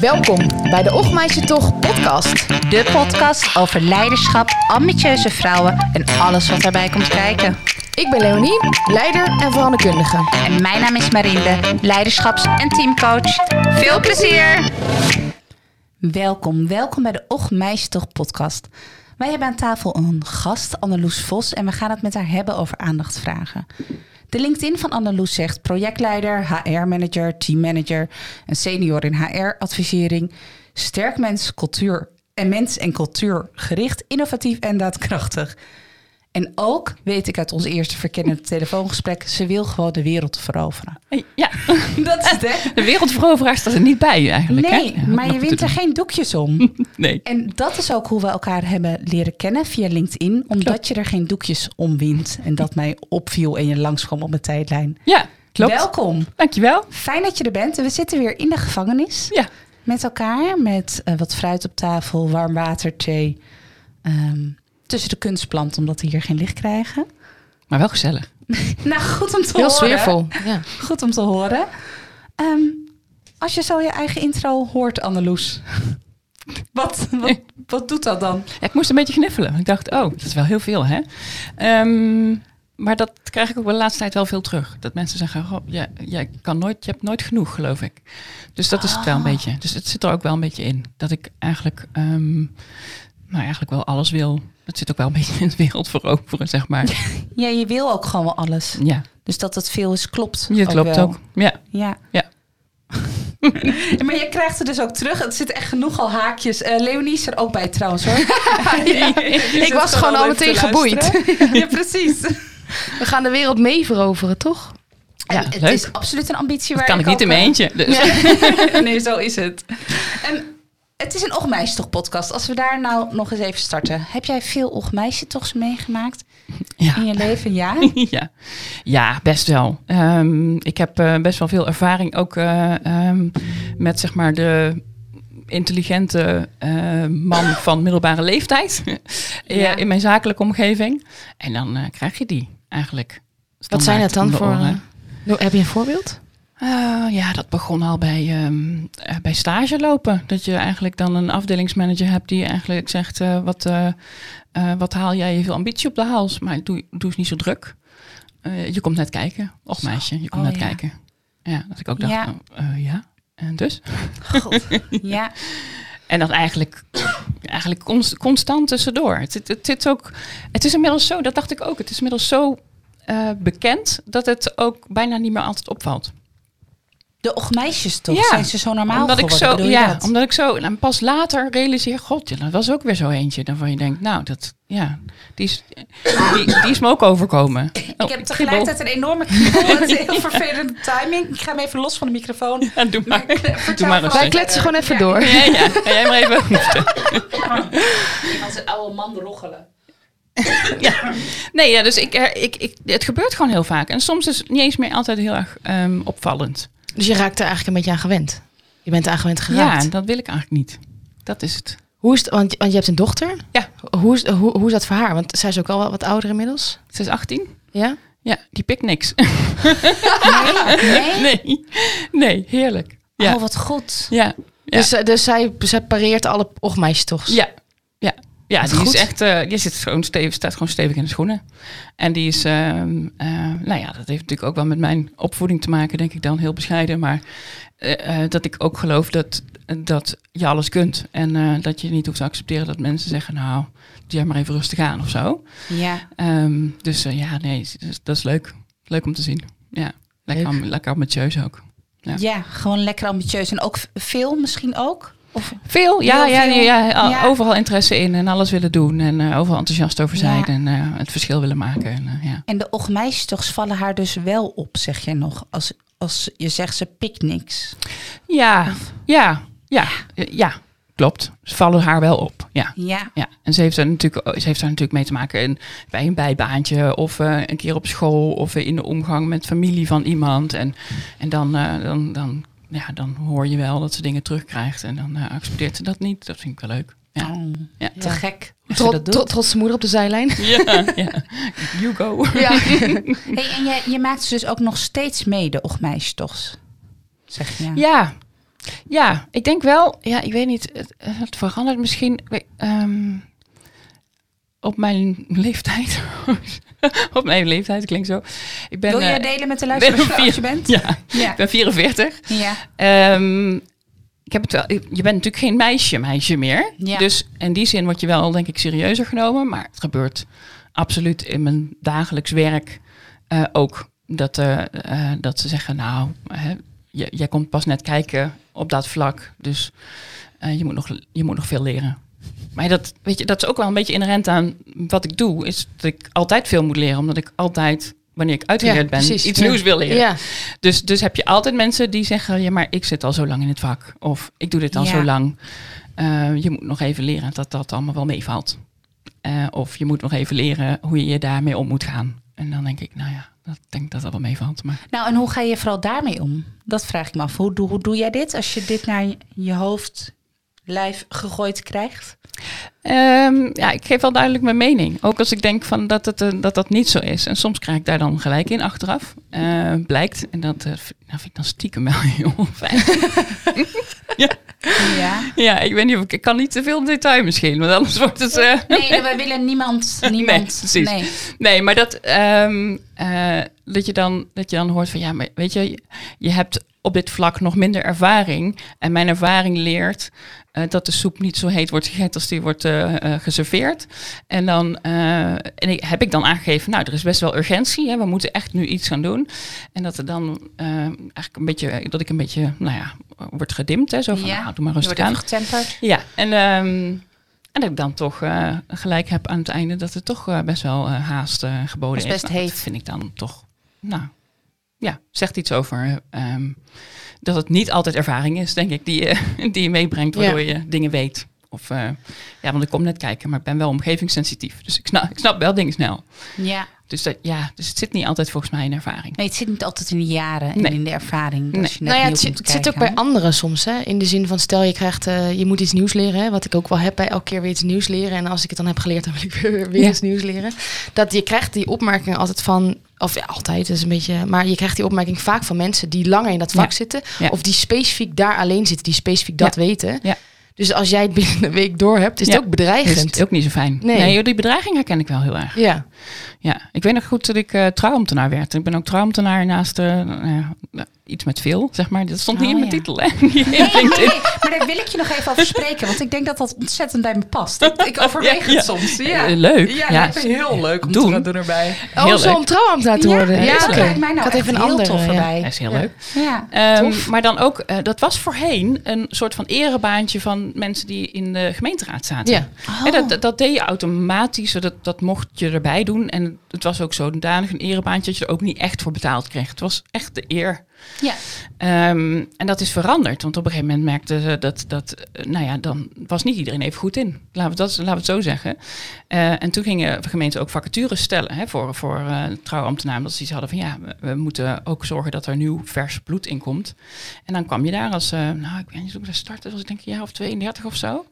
Welkom bij de Ochtmeisje Toch podcast. De podcast over leiderschap, ambitieuze vrouwen en alles wat daarbij komt kijken. Ik ben Leonie, leider en veranderkundige. En mijn naam is Marinde, leiderschaps- en teamcoach. Veel plezier! Welkom, welkom bij de Och Meisje Toch podcast. Wij hebben aan tafel een gast, Anneloes Vos, en we gaan het met haar hebben over aandachtvragen. De LinkedIn van Anneloes zegt projectleider, HR-manager, teammanager, een senior in HR-advisering, sterk mens, cultuur en mens en cultuur gericht, innovatief en daadkrachtig. En ook weet ik uit ons eerste verkennende telefoongesprek, ze wil gewoon de wereld veroveren. Ja, Dat is het, hè? de wereldveroveraar staat er niet bij eigenlijk. Nee, hè? maar je wint er geen doekjes om. Nee. En dat is ook hoe we elkaar hebben leren kennen via LinkedIn. Omdat Klopt. je er geen doekjes om wint. En dat mij opviel en je langskwam op mijn tijdlijn. Ja, klopt. Welkom. Dankjewel. Fijn dat je er bent. En we zitten weer in de gevangenis. Ja. Met elkaar. Met eh, wat fruit op tafel, warm water, thee. Ehm, tussen de kunstplant, omdat we hier geen licht krijgen. Maar wel gezellig. Nou, goed om te Heel horen. sfeervol. Ja. Goed om te horen. Ehm, als je zo je eigen intro hoort, Anneloes. Wat, wat, wat doet dat dan? Ja, ik moest een beetje gniffelen. Ik dacht, oh, dat is wel heel veel, hè? Ehm, maar dat krijg ik ook de laatste tijd wel veel terug. Dat mensen zeggen, goh, jij, jij kan nooit, je hebt nooit genoeg, geloof ik. Dus dat is het wel een beetje. Dus het zit er ook wel een beetje in. Dat ik eigenlijk, ehm, nou eigenlijk wel alles wil. Dat zit ook wel een beetje in het wereld veroveren, zeg maar. Ja, je wil ook gewoon wel alles. Ja, Dus dat het veel is, klopt. dat klopt wel. ook. Ja. Ja. Ja. maar je krijgt er dus ook terug. Het zit echt genoeg al haakjes. Eh Leonie is er ook bij trouwens hoor. Ik was gewoon al meteen geboeid. ja, precies. We gaan de wereld mee veroveren, toch? Ja, het leuk. is absoluut een ambitie waar Dat kan ik niet in mijn eh, eentje. Dus. nee, zo is het. En het is een Ochtmeisje toch podcast. Als we daar nou nog eens even starten. Heb jij veel Ochtmeisje tochs meegemaakt Ja. in je leven? Ja. ja. ja, best wel. Ehm, ik heb eh, best wel veel ervaring ook eh, ehm, met zeg maar de intelligente eh, man van middelbare leeftijd Ja. in mijn zakelijke omgeving. En dan eh, krijg je die eigenlijk. Wat zijn het dan voor... heb je een voorbeeld? Eh, ja, dat begon al bij, ehm, eh, bij stage lopen. Dat je eigenlijk dan een afdelingsmanager hebt die eigenlijk zegt: eh, wat, wat haal jij je veel ambitie op de hals? Maar doe, doe eens niet zo druk. Je komt net kijken. Och meisje, je komt Oh, net ja. kijken. Ja, dat ik ook dacht: Ja. oh, ja. En dus? God. Ja. En dat eigenlijk, eigenlijk const- constant tussendoor. Het, het, het, ook, het is inmiddels zo, dat dacht ik ook, het is inmiddels zo bekend dat het ook bijna niet meer altijd opvalt. De Ochtmeisjes toch? Ja. Zijn ze zo normaal omdat ik zo, ja, dat? omdat ik zo, en pas later realiseer, god, ja, dat was ook weer zo eentje. Dan van je denkt, nou, dat, ja, die is, die, die is me ook overkomen. Ik Oh, heb tegelijkertijd een enorme kriebel. Het is een heel vervelende timing. Ik ga hem even los van de microfoon. Ja, doe maar. Vertel Doe maar. Wij kletsen gewoon even Ja. door. Ja, ja, ga jij maar even. Als een oude man roggelen. Nee, ja, dus ik, eh, ik, ik, het gebeurt gewoon heel vaak. En soms is het niet eens meer altijd heel erg ehm, opvallend. Dus je raakt er eigenlijk een beetje aan gewend. Je bent er aan gewend Ja, geraakt. en dat wil ik eigenlijk niet. Dat is het. Hoe is het, want, want je hebt een dochter. Ja. Hoe is, hoe, hoe is dat voor haar? Want zij is ook al wat- wat ouder inmiddels. Ze is 18. Ja? Ja, die pikt niks. Nee, nee. nee, nee, heerlijk. Ja, Oh, wat goed. ja, ja. Dus, eh, dus zij, zij pareert alle ochtmeisjes toch? ja, ja. Ja, die goed. is echt, eh, die zit gewoon stevig, staat gewoon stevig in de schoenen. En die is, ehm, eh, nou ja, dat heeft natuurlijk ook wel met mijn opvoeding te maken, denk ik dan, heel bescheiden. Maar eh, dat ik ook geloof dat, dat je alles kunt. En dat je niet hoeft te accepteren dat mensen zeggen, nou, doe jij maar even rustig aan of zo. Ja. Ehm, dus ja, nee, dat is leuk. Leuk om te zien. Ja, lekker, lekker ambitieus ook. Ja. ja, gewoon lekker ambitieus. En ook veel misschien ook? Of, Veel, ja, ja, veel. ja, ja, Ja. overal interesse in en alles willen doen en eh, overal enthousiast over zijn Ja. en eh, het verschil willen maken. En, eh, ja. en de Ochtmeisjes vallen haar dus wel op, zeg jij nog. Als, als je zegt ze pikt niks. Ja, ja, ja, ja, klopt. Ze vallen haar wel op, ja. Ja. Ja, en ze heeft, er natuurlijk, ze heeft daar natuurlijk mee te maken in, bij een bijbaantje of eh, een keer op school of in de omgang met familie van iemand. En, en dan, eh, dan, dan, ja, dan hoor je wel dat ze dingen terugkrijgt en dan eh, accepteert ze dat niet. Dat vind ik wel leuk. Ja, Oh, ja. te Ja. gek hoe ze Tro- dat tro- doet. trotse moeder op de zijlijn. ja, ja. You go. Ja. Hey, en je, je maakt ze dus ook nog steeds mee, de Ochtmeisjes toch? zeg je. Ja. ja, ik denk wel, ja, ik weet niet, het, het verandert misschien ehm, op mijn leeftijd. op mijn leeftijd klinkt zo. Ik ben, Wil je eh, delen met de ben luisteraars vier- je bent? Ja, Ja. ik ben 44. ja. Ehm, ik heb het wel, je bent natuurlijk geen meisje, meisje meer. Ja. Dus in die zin word je wel, denk ik, serieuzer genomen. Maar het gebeurt absoluut in mijn dagelijks werk eh, ook. Dat, eh, dat ze zeggen, nou, hè, jij komt pas net kijken op dat vlak. Dus je, moet nog, je moet nog veel leren. Maar dat, weet je, dat is ook wel een beetje inherent aan wat ik doe. Is dat ik altijd veel moet leren. Omdat ik altijd, wanneer ik uitgeleerd ben, precies. iets Ja. nieuws wil leren. Ja, Dus, dus heb je altijd mensen die zeggen: Ja, maar ik zit al zo lang in het vak. Of ik doe dit al zo lang. Eh, je moet nog even leren dat dat allemaal wel meevalt. Eh, of je moet nog even leren hoe je je daarmee om moet gaan. En dan denk ik: Nou ja, dat denk dat dat wel meevalt. Maar Nou, en hoe ga je vooral daarmee om? Dat vraag ik me af. Hoe, doe- hoe doe jij dit als je dit naar je hoofd, lijf gegooid krijgt? Ehm, ja, ik geef wel duidelijk mijn mening. Ook als ik denk van dat, het, eh, dat dat niet zo is. En soms krijg ik daar dan gelijk in achteraf. Eh, blijkt. En dat vind- nou, vind ik dan stiekem wel heel fijn. Ja. ja, ik weet niet of ik, ik kan niet te veel detail misschien. Want anders wordt het... eh, Nee, wij willen niemand. niemand precies. Nee. Nee, maar dat, ehm, eh, dat, je dan, dat je dan hoort van ja, maar weet je, je hebt op dit vlak nog minder ervaring. En mijn ervaring leert eh, dat de soep niet zo heet wordt gegeten als die wordt eh, eh, geserveerd. En dan en ik, heb ik dan aangegeven, nou, er is best wel urgentie. Hè, we moeten echt nu iets gaan doen. En dat er dan eigenlijk een beetje, dat ik een beetje, nou ja, wordt gedimd. Hè, zo van, Ja, nou, doe maar rustig aan. getemperd. Ja, en, ehm, en dat ik dan toch gelijk heb aan het einde dat het toch best wel haast geboden is best Nou, heet. Dat vind ik dan toch, nou, ja, zegt iets over ehm, dat het niet altijd ervaring is, denk ik, die je, die je meebrengt, waardoor je dingen weet. Of, eh, ja, want ik kom net kijken, maar ik ben wel omgevingssensitief. Dus ik snap, ik snap wel dingen snel. Ja. Dus, dat, ja, dus het zit niet altijd volgens mij in ervaring. Nee, het zit niet altijd in de jaren en Nee. in de ervaring. Nee. Als je net nou ja, het, zit, komt het zit ook bij anderen soms. Hè? In de zin van, stel je krijgt, eh, je moet iets nieuws leren. Hè? Wat ik ook wel heb bij elke keer weer iets nieuws leren. En als ik het dan heb geleerd, dan wil ik weer, weer Ja. iets nieuws leren. Dat je krijgt die opmerking altijd van, of ja, altijd is een beetje, maar je krijgt die opmerking vaak van mensen die langer in dat vak Ja. zitten. Ja. Of die specifiek daar alleen zitten, die specifiek dat weten. Ja. Dus als jij het binnen een week door hebt, is het ook bedreigend. is ook niet zo fijn. Nee. Nee, joh, die bedreiging herken ik wel heel erg. Ja, Ja, ik weet nog goed dat ik eh trouwambtenaar werd. Ik ben ook trouwambtenaar naast eh, nou iets met veel, zeg maar. Dat stond niet Oh, in mijn ja. titel, hè? Nee, nee, nee, maar daar wil ik je nog even over spreken. Want ik denk dat dat ontzettend bij me past. Ik, ik overweeg Ja, ja. het soms. Ja. Leuk. Ja, Ja. me heel leuk om Doen. te gaan doen erbij. oh, Heel zo leuk. om trouwambtenaar te worden. Ja, Ja, dat lijkt mij nou ik had echt even een heel andere. tof ja. erbij. Dat is heel Ja. leuk. Ja. Ehm, maar dan ook, eh, dat was voorheen een soort van erebaantje van mensen die in de gemeenteraad zaten. Ja. Oh. En dat, dat, dat deed je automatisch, dat, dat mocht je erbij doen. En het was ook zodanig een erebaantje dat je er ook niet echt voor betaald kreeg. Het was echt de eer. Ja. Ehm, en dat is veranderd, want op een gegeven moment merkten ze dat, dat eh, nou ja, dan was niet iedereen even goed in. Laten we, dat, laten we het zo zeggen. Eh, en toen gingen gemeenten ook vacatures stellen hè, voor, voor uh, trouwambtenaren. Dat ze iets hadden van ja, we, we, moeten ook zorgen dat er nieuw vers bloed in komt. En dan kwam je daar als, uh, nou ik weet niet hoe ik startte, was ik denk een jaar of 32 of zo.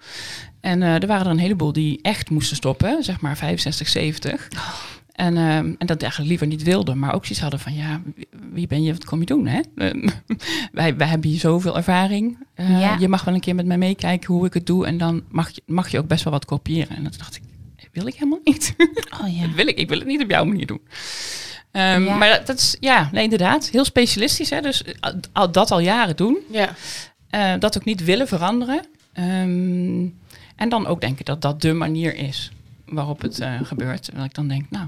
En er waren er een heleboel die echt moesten stoppen, zeg maar 65, 70. Oh. En, uh, en dat eigenlijk liever niet wilden, maar ook zoiets hadden van ja, wie ben je, wat kom je doen? Hè? Uh, wij, wij hebben hier zoveel ervaring. Uh, ja. Je mag wel een keer met mij meekijken hoe ik het doe en dan mag je, mag je ook best wel wat kopiëren. En dat dacht ik, wil ik helemaal niet. Oh, ja. dat wil ik, ik wil het niet op jouw manier doen. Um, ja. Maar dat, dat, is, ja, nee, inderdaad, heel specialistisch. Hè? Dus al, dat al jaren doen. Ja. Uh, dat ook niet willen veranderen. Um, en dan ook denken dat dat de manier is waarop het uh, gebeurt. Terwijl ik dan denk, nou,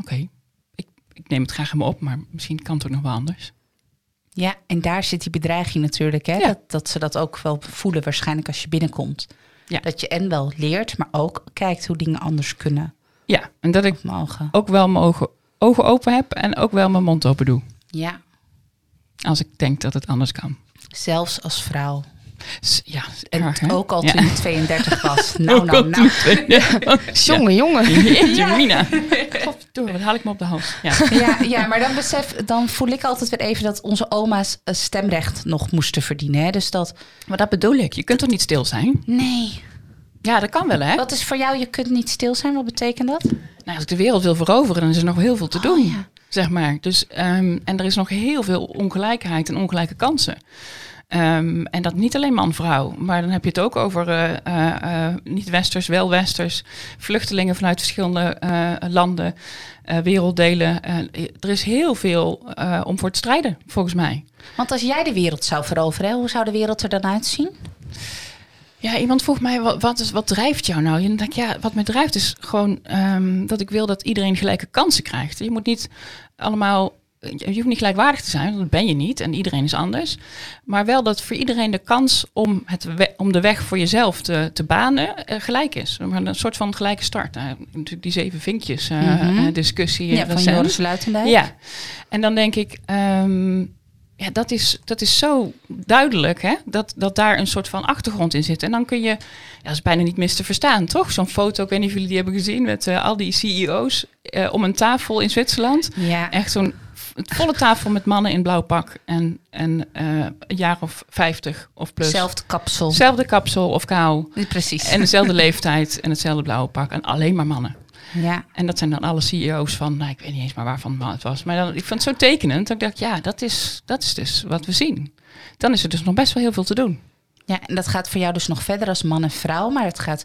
okay, ik, ik, neem het graag in me op, maar misschien kan het ook nog wel anders. Ja, en daar zit die bedreiging natuurlijk. Hè? Ja. Dat, dat ze dat ook wel voelen waarschijnlijk als je binnenkomt. Ja. Dat je en wel leert, maar ook kijkt hoe dingen anders kunnen. Ja, en dat ik mogen. ook wel mijn ogen, ogen open heb en ook wel mijn mond open doe. Ja. Als ik denk dat het anders kan. Zelfs als vrouw. Ja, en erg, ook al toen ja. je 32 was. Nou, nou, nou. Jongen, jongen. Jeetje, Mina. Door, wat haal ik me op de hals? Ja. ja, ja, maar dan besef, dan voel ik altijd weer even dat onze oma's stemrecht nog moesten verdienen. Hè? Dus dat. Maar dat bedoel ik. Je kunt toch niet stil zijn? Nee. Ja, dat kan wel, hè? Wat is voor jou, je kunt niet stil zijn? Wat betekent dat? Nou, als ik de wereld wil veroveren, dan is er nog heel veel te doen. Oh, ja. zeg maar. Dus, ehm, en er is nog heel veel ongelijkheid en ongelijke kansen. Ehm, en dat niet alleen man-vrouw, maar dan heb je het ook over eh, eh, eh, niet-westers, wel-westers, vluchtelingen vanuit verschillende landen, werelddelen. Er is heel veel om voor te strijden, volgens mij. Want als jij de wereld zou veroveren, hoe zou de wereld er dan uitzien? Ja, iemand vroeg mij, wat, wat, is, wat drijft jou nou? En dan denk ik, ja, wat mij drijft is gewoon ehm, dat ik wil dat iedereen gelijke kansen krijgt. Je moet niet allemaal, je hoeft niet gelijkwaardig te zijn, want dat ben je niet en iedereen is anders. Maar wel dat voor iedereen de kans om, het om de weg voor jezelf te, te banen eh, gelijk is. Een soort van gelijke start. Nou, natuurlijk die zeven vinkjes eh, Mhm. eh, discussie. Ja, van. Joris Luitendijk. Ja, en dan denk ik, ehm, ja, dat is, dat is zo duidelijk, hè? Dat, dat daar een soort van achtergrond in zit. En dan kun je, ja, dat is bijna niet mis te verstaan, toch? Zo'n foto, ik weet niet of jullie die hebben gezien, met al die CEO's om een tafel in Zwitserland. Ja. Echt zo'n v- volle tafel met mannen in blauw pak en, en eh, een jaar of vijftig of plus. Hetzelfde kapsel. Hetzelfde kapsel of kou. Precies. En dezelfde leeftijd en hetzelfde blauwe pak. En alleen maar mannen. ja. En dat zijn dan alle CEO's van, nou, ik weet niet eens maar waarvan het het was. Maar dan, ik vond het zo tekenend dat ik dacht, ja, dat is, dat is dus wat we zien. Dan is er dus nog best wel heel veel te doen. ja, en dat gaat voor jou dus nog verder als man en vrouw. Maar het gaat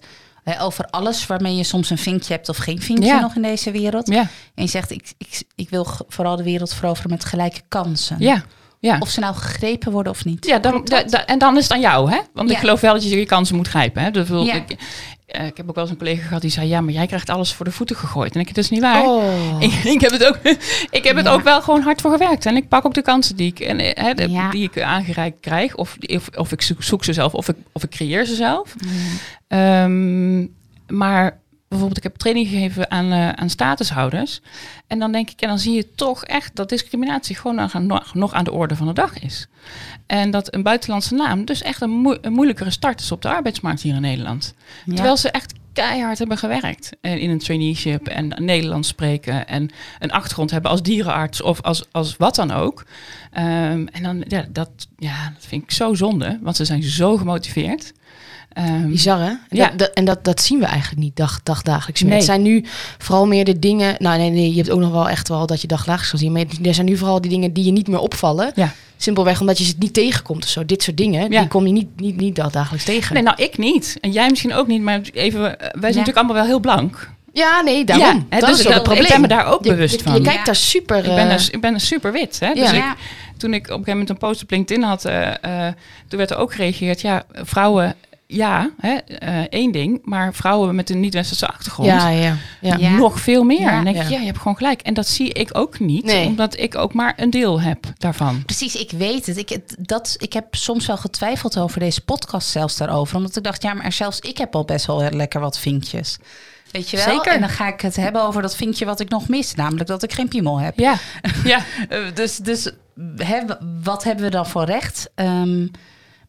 hè, over alles waarmee je soms een vinkje hebt of geen vinkje Ja. nog in deze wereld. Ja, En je zegt, ik, ik, ik wil vooral de wereld veroveren met gelijke kansen. ja, ja. Of ze nou gegrepen worden of niet. ja dan, da- da- en dan is het aan jou, hè? Want Ja. ik geloof wel dat je je kansen moet grijpen. Hè? Dat wil, Ja. ik, eh, ik heb ook wel eens een collega gehad die zei, ja, maar jij krijgt alles voor de voeten gegooid. En ik, dat is niet waar. Oh. Ik, ik heb het, ook, ik heb het Ja. ook wel gewoon hard voor gewerkt. En ik pak ook de kansen die ik, en, eh, de- Ja. die ik aangereikt krijg. Of, of, of ik zoek, zoek ze zelf, of ik, of ik creëer ze zelf. Mm. Ehm, maar bijvoorbeeld, ik heb training gegeven aan, eh, aan statushouders. En dan denk ik, en dan zie je toch echt dat discriminatie gewoon nog, aan de orde van de dag is. En dat een buitenlandse naam dus echt een, moe- een moeilijkere start is op de arbeidsmarkt hier in Nederland. Ja. Terwijl ze echt keihard hebben gewerkt en in een traineeship en Nederlands spreken en een achtergrond hebben als dierenarts of als, als wat dan ook. Ehm, en dan, ja dat, ja, dat vind ik zo zonde, want ze zijn zo gemotiveerd. Ehm, Bizar, hè? En, Ja. dat, dat- en dat, dat zien we eigenlijk niet dag, dag, dagelijks meer. Nee. Het zijn nu vooral meer de dingen... Nou, nee, nee, je hebt ook nog wel echt wel dat je dagdagelijks kan zien. Maar er zijn nu vooral die dingen die je niet meer opvallen. Ja. Simpelweg omdat je ze niet tegenkomt of zo. Dit soort dingen, Ja. die kom je niet, niet, niet dagdagelijks tegen. Nee, nou ik niet. En jij misschien ook niet, maar even, eh, wij zijn natuurlijk allemaal wel heel blank. Ja, nee, daarom. Ja, hè, dat dus is het probleem. ik ben me daar ook Je- bewust je, van. Je kijkt Ja. daar super... Ik ben, eh, dus, ik ben super wit. Hè? Dus Ja. ik, toen ik op een gegeven moment een post op LinkedIn had, eh, eh, toen werd er ook gereageerd, ja, vrouwen, ja, hè, eh, één ding, maar vrouwen met een niet-westerse achtergrond, ja, ja, ja. Ja. nog veel meer. Ja. en dan denk ik, Ja. ja, je hebt gewoon gelijk. En dat zie ik ook niet, Nee. omdat ik ook maar een deel heb daarvan. Precies, ik weet het. Ik, dat, ik heb soms wel getwijfeld over deze podcast zelfs daarover. Omdat ik dacht, ja, maar zelfs ik heb al best wel lekker wat vinkjes. Weet je wel? Zeker. En dan ga ik het hebben over dat vinkje wat ik nog mis. Namelijk dat ik geen piemel heb. Ja, ja. Eh, dus dus hè, wat hebben we dan voor recht? Ehm,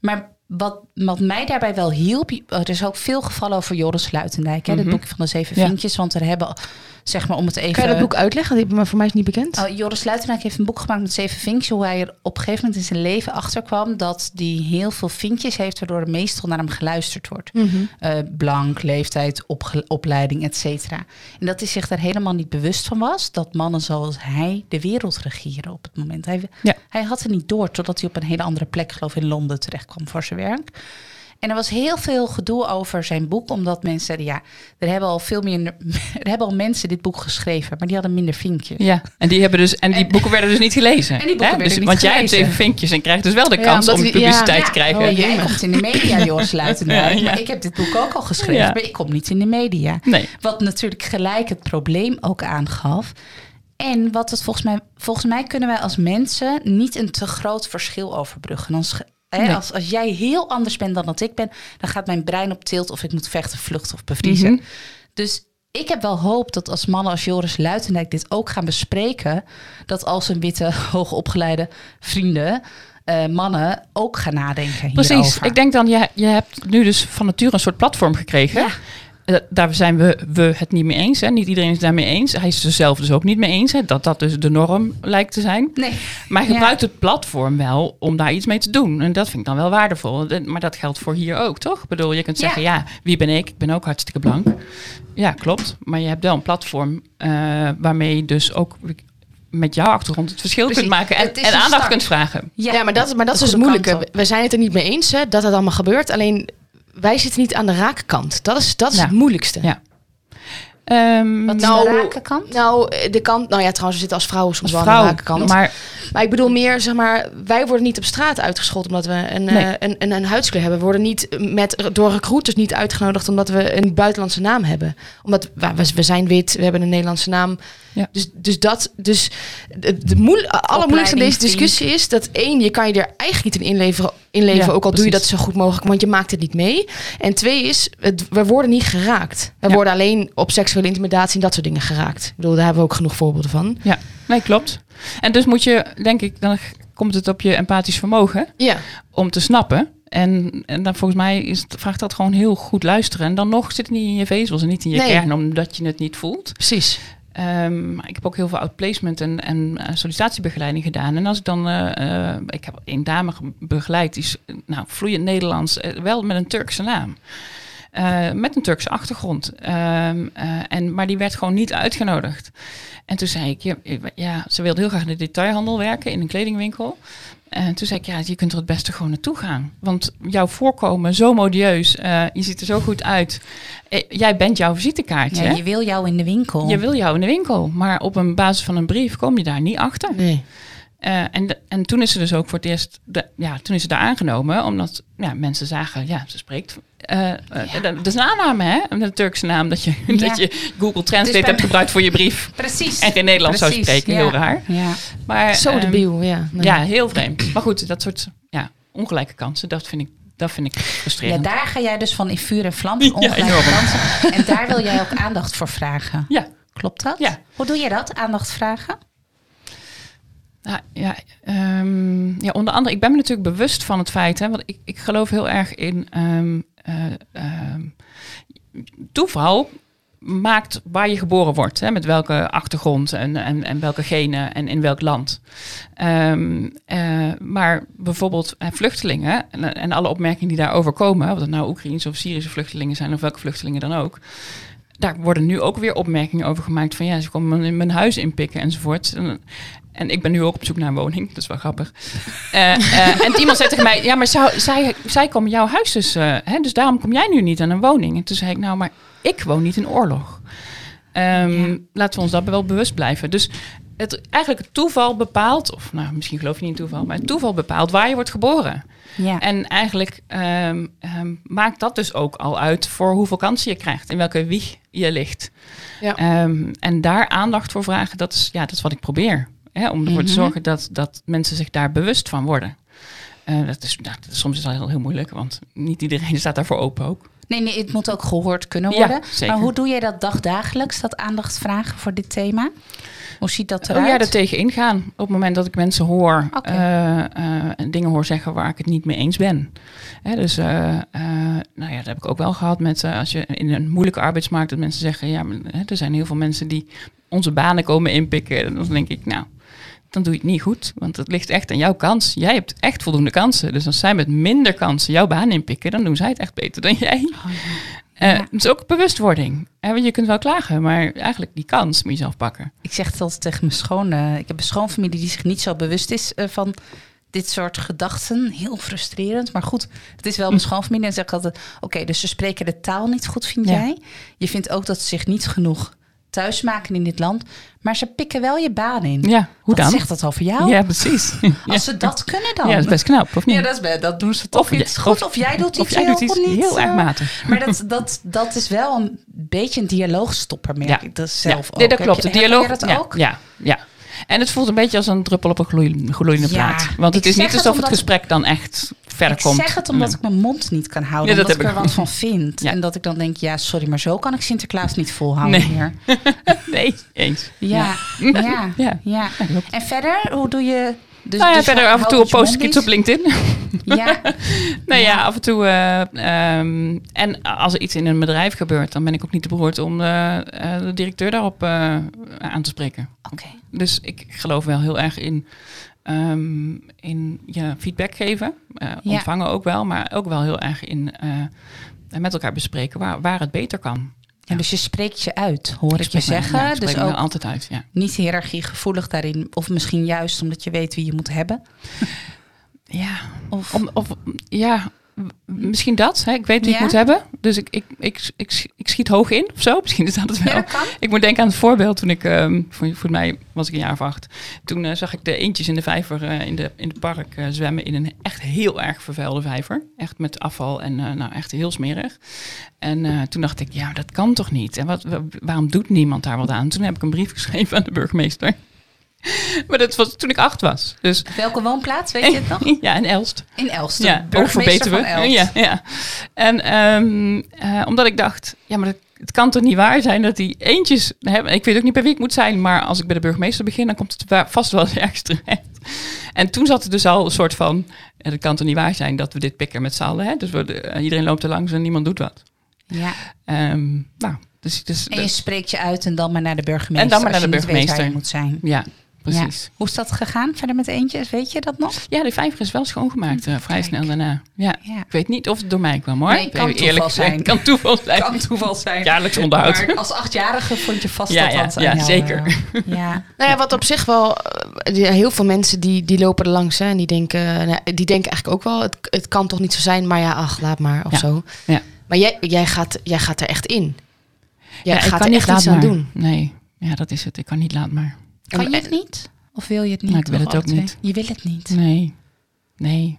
maar wat, wat mij daarbij wel hielp... Er is ook veel gevallen over Joris Luitendijk. Hè, Mhm. Dit boek van de zeven Ja. vinkjes. Want er hebben, zeg maar om het even... Kan je dat boek uitleggen? Die- Maar voor mij is het niet bekend. Oh, Joris Luitendijk heeft een boek gemaakt met zeven vinkjes. Hoe hij er op een gegeven moment in zijn leven achter kwam dat hij heel veel vinkjes heeft, waardoor er meestal naar hem geluisterd wordt. Mhm. Eh, blank, leeftijd, opleiding, et cetera. En dat hij zich daar helemaal niet bewust van was dat mannen zoals hij de wereld regeren op het moment. Hij, Ja. hij had het niet door totdat hij op een hele andere plek, geloof ik, in Londen terecht kwam voor zijn werk. En er was heel veel gedoe over zijn boek, omdat mensen zeiden: ja, er hebben al veel meer, er hebben al mensen dit boek geschreven, maar die hadden minder vinkjes. Ja, en die, hebben dus, en die boeken werden dus niet gelezen. En die boeken hè? werden dus, niet Want jij hebt zeven vinkjes en krijgt dus wel de kans om die- publiciteit Ja. te krijgen. Oh, jij komt in de media, Joris. Ja. Maar ik heb dit boek ook al geschreven, maar ik kom niet in de media. Nee. Wat natuurlijk gelijk het probleem ook aangaf. En wat het volgens mij, volgens mij kunnen wij als mensen niet een te groot verschil overbruggen. Ge- hè, Nee. als, als jij heel anders bent dan dat ik ben, dan gaat mijn brein op tilt of ik moet vechten, vluchten of bevriezen. Mhm. Dus ik heb wel hoop dat als mannen als Joris Luitendijk dit ook gaan bespreken, dat als een witte, hoogopgeleide vrienden, eh, mannen ook gaan nadenken Precies. hierover. Ik denk dan, je, je hebt nu dus van nature een soort platform gekregen. Ja. Eh, Daar zijn we, we het niet mee eens. Hè. Niet iedereen is het daarmee eens. Hij is er zelf dus ook niet mee eens. Hè. Dat dat dus de norm lijkt te zijn. Nee. Maar hij Ja. gebruikt het platform wel om daar iets mee te doen. En dat vind ik dan wel waardevol. De- Maar dat geldt voor hier ook, toch? Ik bedoel, je kunt zeggen, ja, wie ben ik? Ik ben ook hartstikke blank. Ja, klopt. Maar je hebt wel een platform eh, waarmee je dus ook met jouw achtergrond het verschil Precies. kunt maken en, aandacht start. kunt vragen. Ja, maar dat, maar dat is dus. We zijn het er niet mee eens hè, dat het allemaal gebeurt. Alleen wij zitten niet aan de raakkant. Dat is, dat is Ja. het moeilijkste. Ja. Ehm, Wat is Nou, de? Nou, de kant. Nou ja, trouwens, we zitten als vrouwen soms als wel aan de raakkant. Maar, maar ik bedoel meer, zeg maar, wij worden niet op straat uitgescholden omdat we een, Nee. eh, een, een, een huidskleur hebben. We worden niet met, door recruiters niet uitgenodigd omdat we een buitenlandse naam hebben. Omdat we, we- we zijn wit, we hebben een Nederlandse naam. Ja. Dus, dus dat, dus de, de moe, allermoeilijkste in deze discussie is dat één, je kan je er eigenlijk niet in inleveren, inleveren Ja, ook al doe je dat zo goed mogelijk, want je maakt het niet mee. En twee is, het, we worden niet geraakt. We Ja. worden alleen op seksuele intimidatie en dat soort dingen geraakt. Ik bedoel, daar hebben we ook genoeg voorbeelden van. ja, nee, klopt. En dus moet je, denk ik, dan komt het op je empathisch vermogen Ja, om te snappen. En, en dan volgens mij is het, vraagt dat gewoon heel goed luisteren. En dan nog zit het niet in je vezels en niet in je Nee. kern, omdat je het niet voelt. precies. Maar ik heb ook heel veel outplacement en, en eh, sollicitatiebegeleiding gedaan. En als ik dan, eh, ik heb één dame ge- begeleid, die is nou, vloeiend Nederlands, wel met een Turkse naam. Met een Turkse achtergrond. Ehm, eh, en, maar die werd gewoon niet uitgenodigd. En toen zei ik, ja, ze wilde heel graag in de detailhandel werken, in een kledingwinkel. En toen zei ik, ja, je kunt er het beste gewoon naartoe gaan. Want jouw voorkomen, zo modieus, eh, je ziet er zo goed uit. Eh, jij bent jouw visitekaartje. Ja, je wil jou in de winkel. Je wil jou in de winkel, maar op een basis van een brief kom je daar niet achter. Nee. Eh, en, de- en toen is ze dus ook voor het eerst, de, ja, toen is ze daar aangenomen, omdat ja, mensen zagen, ja, ze spreekt. dat- Dat is een aanname, hè? Een Turkse naam, dat je, Ja. dat je Google Translate bij- hebt gebruikt voor je brief. Precies. En geen Nederlands zou spreken, ja. heel raar. Ja. Maar, Zo ehm, debiel, ja. Nee. Ja, heel vreemd. Maar goed, dat soort ja, ongelijke kansen, dat vind ik, dat vind ik ja, frustrerend. daar ga jij dus van in vuur en vlam. Ja, ongelijke kansen. En daar wil jij ook aandacht voor vragen. Ja, Klopt dat? Ja. Hoe doe je dat? Aandacht vragen? Ja, ehm, ja, onder andere, ik ben me natuurlijk bewust van het feit, hè, want ik, ik geloof heel erg in ehm, eh, ehm, toeval maakt waar je geboren wordt, hè, met welke achtergrond en, en, en welke genen en in welk land. Eh, maar bijvoorbeeld eh, vluchtelingen en, en alle opmerkingen die daarover komen, of het nou Oekraïnse of Syrische vluchtelingen zijn of welke vluchtelingen dan ook, daar worden nu ook weer opmerkingen over gemaakt van ja, ze komen mijn, mijn huis inpikken enzovoort. En, en ik ben nu ook op zoek naar een woning, dat is wel grappig. Eh, eh, en iemand zei tegen mij, ja, maar zou, zij, zij komen jouw huis dus, eh, hè, dus daarom kom jij nu niet aan een woning. En toen zei ik, nou, maar ik woon niet in oorlog. Ehm, Ja. Laten we ons daar wel bewust blijven. Dus het, eigenlijk het toeval bepaalt, of nou, misschien geloof je niet in toeval, maar het toeval bepaalt waar je wordt geboren. Ja. En eigenlijk ehm, ehm, maakt dat dus ook al uit voor hoeveel kansen je krijgt, in welke wieg je ligt. Ja. En daar aandacht voor vragen, dat is, ja, dat is wat ik probeer. Hè, om ervoor te Mhm. zorgen dat, dat mensen zich daar bewust van worden. Eh, dat is, nou, soms is dat heel, heel moeilijk, want niet iedereen staat daarvoor open ook. Nee, nee, het moet ook gehoord kunnen Ja, worden. zeker. Maar hoe doe je dat dagdagelijks, dat aandacht vragen voor dit thema? Hoe ziet dat eruit? Oh ja, er tegen ingaan. Op het moment dat ik mensen hoor, Oké. eh, eh, en dingen hoor zeggen waar ik het niet mee eens ben. Hè, dus, nou ja, dat heb ik ook wel gehad met als je in een moeilijke arbeidsmarkt dat mensen zeggen, ja, maar, hè, er zijn heel veel mensen die onze banen komen inpikken. En dan denk ik, nou, dan doe je het niet goed, want het ligt echt aan jouw kans. Jij hebt echt voldoende kansen. Dus als zij met minder kansen jouw baan inpikken, dan doen zij het echt beter dan jij. Oh, Eh. Het is ook bewustwording. Hè, want je kunt wel klagen, maar eigenlijk die kans moet je zelf pakken. Ik zeg het altijd tegen mijn schoon. eh, ik heb een schoonfamilie die zich niet zo bewust is eh, van dit soort gedachten. Heel frustrerend. Maar goed, het is wel mijn schoonfamilie. En zeg ik altijd: Oké, dus ze spreken de taal niet goed, vind Ja. jij? Je vindt ook dat ze zich niet genoeg thuis maken in dit land. Maar ze pikken wel je baan in. Ja, hoe dan? zegt dat over jou? Ja, precies. Als ze dat kunnen dan. Ja, dat is best knap, of niet? Ja, dat, is, dat doen ze toch Of iets goed. of- jij doet of iets jij heel doet iets niet. heel erg eh, matig. Maar dat, dat, dat is wel een beetje een dialoogstopper, merk Ja. ik dat zelf ja. ook. Nee, dat Heb klopt. je dialoog. dat ja, ook? Ja, ja. En het voelt een beetje als een druppel op een gloeiende, gloeiende Ja, plaat. Want het ik is niet het alsof het gesprek dan echt verder ik komt. zeg het omdat Nee. ik mijn mond niet kan houden. Ja, dat omdat ik er ik wat van vind. Ja. En dat ik dan denk, ja, sorry, maar zo kan ik Sinterklaas niet volhouden Nee. meer. Nee, eens. Ja, ja, ja. En verder, hoe doe je... Dus, nou ja, dus verder af en toe je post ik mond iets op LinkedIn. Ja, nee, ja. Ja. af en toe. eh, ehm, en als er iets in een bedrijf gebeurt, dan ben ik ook niet te beroerd om eh, eh, de directeur daarop aan te spreken. oké. Dus ik geloof wel heel erg in, ehm, in ja, feedback geven. Ja. Ontvangen ook wel, maar ook wel heel erg in met elkaar bespreken waar, waar het beter kan. En dus je spreekt je uit, hoor ik, je me- zeggen. ja, ik dus ook altijd uit, ja. niet hiërarchiegevoelig daarin. Of misschien juist omdat je weet wie je moet hebben. Ja, Of, Om, of, ja, misschien dat. Hè? Ik weet wie ik moet hebben. Dus ik, ik, ik, ik, schiet hoog in of zo. Misschien is dat het wel. Ik moet denken aan het voorbeeld toen ik, ehm, voor, voor mij was ik een jaar of acht. Toen eh, zag ik de eentjes in de vijver eh, in, de, in het park eh, zwemmen in een echt heel erg vervuilde vijver. Echt met afval en nou echt heel smerig. En toen dacht ik, ja, dat kan toch niet? En wat, wa- waarom doet niemand daar wat aan? Toen heb ik een brief geschreven aan de burgemeester. maar dat was toen ik acht was. Dus Welke woonplaats, weet je het nog? ja, in Elst. In Elst, Ja, burgemeester van. Elst. Ja, ja. En ehm, eh, omdat ik dacht, ja, maar dat, het kan toch niet waar zijn dat die eentjes hebben. Ik weet ook niet bij wie ik moet zijn, maar als ik bij de burgemeester begin, dan komt het vast wel ergens terecht. En toen zat er dus al een soort van, dat kan toch niet waar zijn dat we dit pikken met z'n allen. Hè? Dus we, eh, iedereen loopt er langs en niemand doet wat. Ja. Ehm, nou, dus, dus En je spreekt je uit en dan maar naar de burgemeester. En dan maar naar de weet waar burgemeester. je moet zijn. ja, precies. Ja. Hoe is dat gegaan verder met eentjes? Weet je dat nog? Ja, die vijver is wel schoongemaakt eh, vrij Kijk. snel daarna. Ja. Ja. Ik weet niet of het door mij kwam hoor. Nee, het kan eerlijk zijn. Kan toeval zijn. Kan toeval zijn. Jaarlijks onderhoud. Maar als achtjarige vond je vast Ja, dat ja, dat ja, jou, zeker. eh, ja. Nou ja, wat op zich wel... eh, heel veel mensen die, die lopen er langs hè, en die denken, nou, die denken eigenlijk ook wel... Het, het kan toch niet zo zijn, maar ja, ach, laat maar of Ja. zo. Ja. Maar jij, jij, gaat, jij gaat er echt in. Jij Ja, ik gaat kan er niet echt laat iets aan doen. Nee, ja, dat is het. Ik kan niet laat maar. Kan je het niet? Of wil je het niet? Nou, ik wil het ook twee? niet. Je wil het niet. Nee, nee.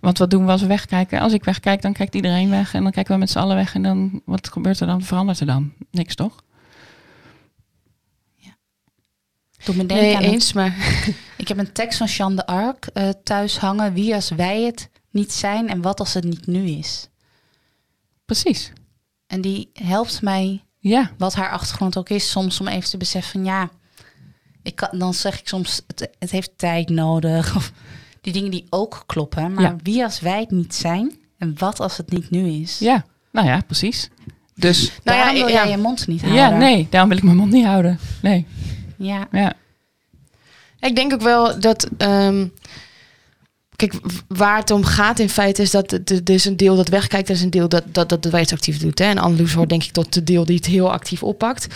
Want wat doen we als we wegkijken? Als ik wegkijk, dan kijkt iedereen weg. En dan kijken we met z'n allen weg. En dan, wat gebeurt er dan? Verandert er dan? Niks, toch? Doe me denken Nee, aan een- eens, maar... Ik heb een tekst van Jeanne d'Arc eh, thuis hangen. Wie als wij het niet zijn en wat als het niet nu is. Precies. En die helpt mij, Ja, wat haar achtergrond ook is, soms om even te beseffen van ja, ik kan, dan zeg ik soms, het, het heeft tijd nodig. Of die dingen die ook kloppen. Maar Ja. wie als wij het niet zijn en wat als het niet nu is. ja. Nou ja, precies. Dus Nou ja, wil ja. jij je mond niet houden. ja, nee, daarom wil ik mijn mond niet houden. Nee, Ja, ja. Ik denk ook wel dat. ehm, kijk, waar het om gaat in feite is dat het- er is een deel dat wegkijkt, er is een deel dat, dat, dat de wijs actief doet. Hè? En Anneloes hoort denk ik tot de deel die het heel actief oppakt.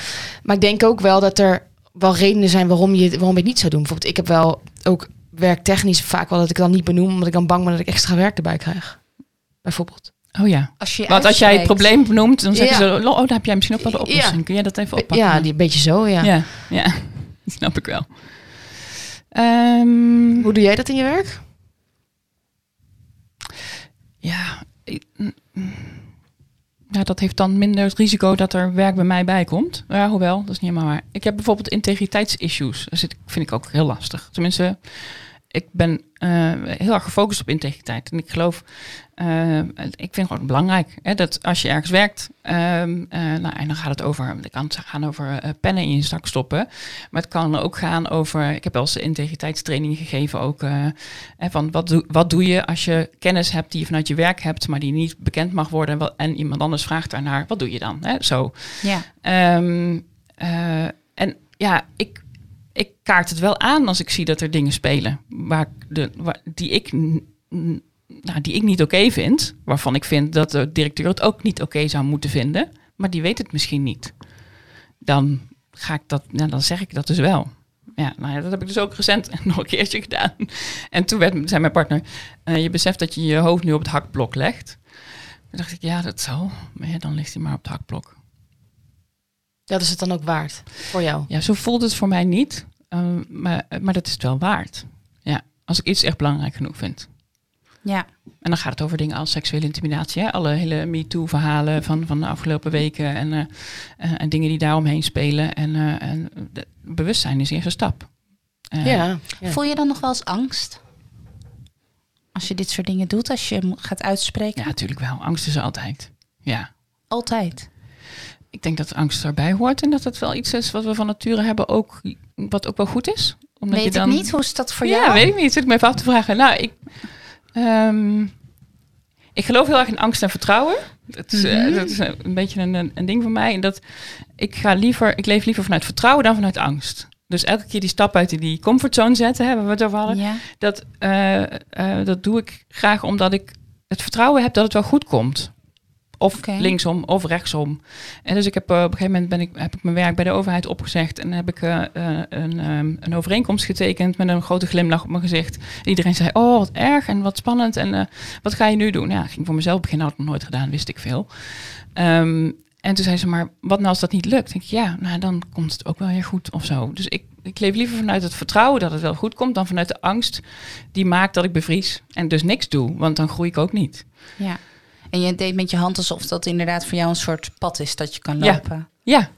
Maar ik denk ook wel dat er wel redenen zijn waarom je, waarom je het niet zou doen. Bijvoorbeeld, ik heb wel ook werktechnisch vaak wel dat ik dan niet benoem, omdat ik dan bang ben dat ik extra werk erbij krijg. Bijvoorbeeld. Oh ja. als je Want als jij het probleem benoemt, dan zeggen Ja. ze... Oh, dan heb jij misschien ook wel de oplossing. Ja. Kun jij dat even oppakken? Ja, die een beetje zo, ja. ja. ja. snap ik wel. Ehm, Hoe doe jij dat in je werk? Ja, ik- mm. Ja, dat heeft dan minder het risico dat er werk bij mij bij komt. Ja, hoewel, dat is niet helemaal waar. Ik heb bijvoorbeeld integriteitsissues. Dat vind ik ook heel lastig. Tenminste, ik ben eh, heel erg gefocust op integriteit. En ik geloof, eh, ik vind het gewoon belangrijk hè, dat als je ergens werkt, ehm, eh, nou, en dan gaat het over, het kan gaan over pennen in je zak stoppen. Maar het kan ook gaan over, ik heb wel eens integriteitstraining gegeven ook, hè, van wat doe, wat doe je als je kennis hebt die je vanuit je werk hebt, maar die niet bekend mag worden en, iemand anders vraagt daarnaar, wat doe je dan? Hè? Zo. Ja, Ehm, eh, en ja, ik, ik kaart het wel aan als ik zie dat er dingen spelen waar de, die, ik, nou, die ik niet oké vind. Waarvan ik vind dat de directeur het ook niet oké zou moeten vinden. Maar die weet het misschien niet. Dan ga ik dat, nou, dan zeg ik dat dus wel. Ja, nou ja, dat heb ik dus ook recent nog een keertje gedaan. En toen werd, zei mijn partner, eh, je beseft dat je je hoofd nu op het hakblok legt. Toen dacht ik, ja, dat zal. Maar dan ligt hij maar op het hakblok. Dat is het dan ook waard voor jou. Ja, zo voelt het voor mij niet. Ehm, maar, maar dat is het wel waard. Ja, als ik iets echt belangrijk genoeg vind. ja. En dan gaat het over dingen als seksuele intimidatie. Hè? Alle hele MeToo-verhalen van, van de afgelopen weken. En, eh, eh, en dingen die daaromheen spelen. En, eh, en de- bewustzijn is de eerste stap. Eh, Ja. ja. Voel je dan nog wel eens angst? Als je dit soort dingen doet, als je mo- gaat uitspreken? Ja, natuurlijk wel. Angst is er altijd. Ja. Altijd. Ik denk dat angst erbij hoort. En dat het wel iets is wat we van nature hebben. Ook, wat ook wel goed is. Omdat Weet je dan... ik niet, hoe is dat voor ja, jou? weet ik niet. Zit ik me even af te vragen. Nou, ik, ehm, ik geloof heel erg in angst en vertrouwen. Dat is, eh, Mhm. dat is een beetje een, een, ding van mij. En dat ik ga liever, ik leef liever vanuit vertrouwen dan vanuit angst. Dus elke keer die stap uit die comfortzone zetten, waar we het over hadden, Ja. dat, eh, eh, dat doe ik graag omdat ik het vertrouwen heb dat het wel goed komt. Of linksom of rechtsom. En dus ik heb eh, op een gegeven moment ben ik, heb ik mijn werk bij de overheid opgezegd. En heb ik eh, eh, een, een overeenkomst getekend met een grote glimlach op mijn gezicht. Iedereen zei, oh wat erg en wat spannend. En wat ga je nu doen? Ja, ik ging voor mezelf beginnen, had ik nog nooit gedaan, wist ik veel. Ehm, en toen zei ze, maar wat nou als dat niet lukt? Denk ik, ja, nou dan komt het ook wel weer goed of zo. Dus ik, ik leef liever vanuit het vertrouwen dat het wel goed komt... dan vanuit de angst die maakt dat ik bevries en dus niks doe. Want dan groei ik ook niet. Ja. En je deed met je hand alsof dat inderdaad voor jou een soort pad is dat je kan lopen. Ja,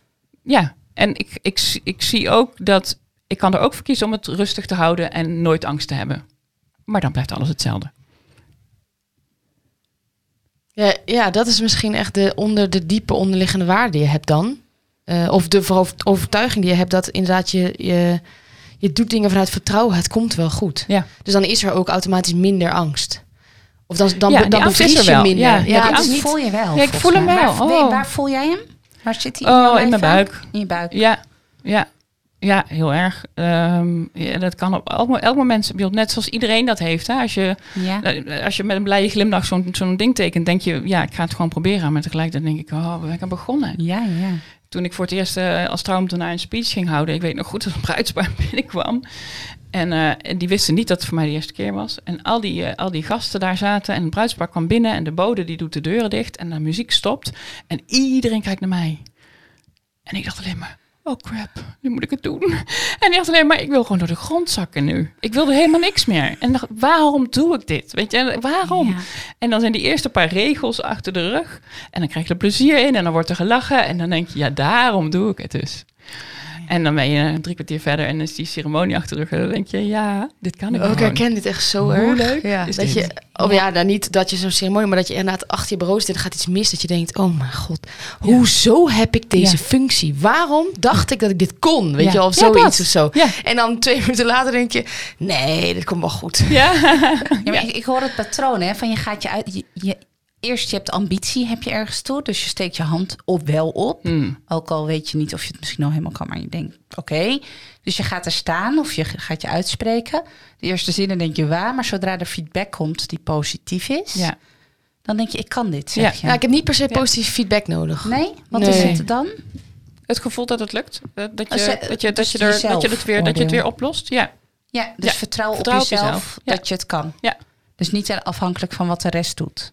ja. En ik, ik, zie- ik zie ook dat... Ik kan er ook voor kiezen om het rustig te houden en nooit angst te hebben. Maar dan blijft alles hetzelfde. Ja, ja, dat is misschien echt de, onder, de diepe onderliggende waarde die je hebt dan. Eh, of de over- overtuiging die je hebt dat inderdaad je, je, je doet dingen vanuit vertrouwen. Het komt wel goed. Ja. Dus dan is er ook automatisch minder angst. Of dan, dan, Ja, dan bevries er je wel. minder. Ja, Ja, ja, niet... voel je wel. Ja, ik voel hem wel. Waar, nee, Oh. waar voel jij hem? Waar zit hij? Oh, in mijn buik. In je buik. Ja, ja, ja, heel erg. Ehm, ja, dat kan op elk, elk moment. Net zoals iedereen dat heeft. Hè? Als, je, Ja. eh, als je met een blije glimlach zo'n zo'n ding tekent, denk je, ja, ik ga het gewoon proberen. Maar tegelijkertijd denk ik, oh, ik aan begonnen? Ja, ja. Toen ik voor het eerst eh, als trouwambtenaar een speech ging houden, ik weet nog goed dat een bruidspaar binnenkwam. En, eh, en die wisten niet dat het voor mij de eerste keer was. En al die, eh, al die gasten daar zaten en het bruidspaar kwam binnen en de bode die doet de deuren dicht en de muziek stopt. En iedereen kijkt naar mij. En ik dacht alleen maar, oh crap, nu moet ik het doen. En ik dacht alleen maar, ik wil gewoon door de grond zakken nu. Ik wilde helemaal niks meer. En dacht, waarom doe ik dit? Weet je, en waarom? Ja. En dan zijn die eerste paar regels achter de rug. En dan krijg je er plezier in en dan wordt er gelachen. En dan denk je, ja, daarom doe ik het dus. En dan ben je drie kwartier verder en is die ceremonie achter de rug. En dan denk je, ja, dit kan ik Oh, ik herken dit echt zo Hoe erg. leuk ja, is dat dit? je, oh ja, nou niet dat je zo'n ceremonie, maar dat je inderdaad achter je bureau zit en er gaat iets mis. Dat je denkt, oh mijn god, hoezo heb ik deze Ja. functie? Waarom dacht ik dat ik dit kon? Weet Ja. je wel, of zoiets of zo. Ja. En dan twee minuten later denk je, nee, dit komt wel goed. Ja. Ja, maar Ik, ik hoor het patroon, hè, van je gaat je uit... Je, je, eerst je hebt ambitie, heb je ergens toe. Dus je steekt je hand op wel op. Hmm. Ook al weet je niet of je het misschien al helemaal kan, maar je denkt, oké. Dus je gaat er staan of je gaat je uitspreken. De eerste zinnen denk je waar, maar zodra er feedback komt die positief is, ja. dan denk je, ik kan dit, zeg Ja. je. Ja, ik heb niet per se positief feedback nodig. Nee? Wat Nee. is het dan? Het gevoel dat het lukt. Dat Als je, je- dat je, dat dus je, er, jezelf dat je, het, weer, dat je het weer oplost. Ja. Ja, dus Ja, vertrouw, vertrouw op op jezelf jezelf. Ja. dat je het kan. Ja. Dus niet afhankelijk van wat de rest doet.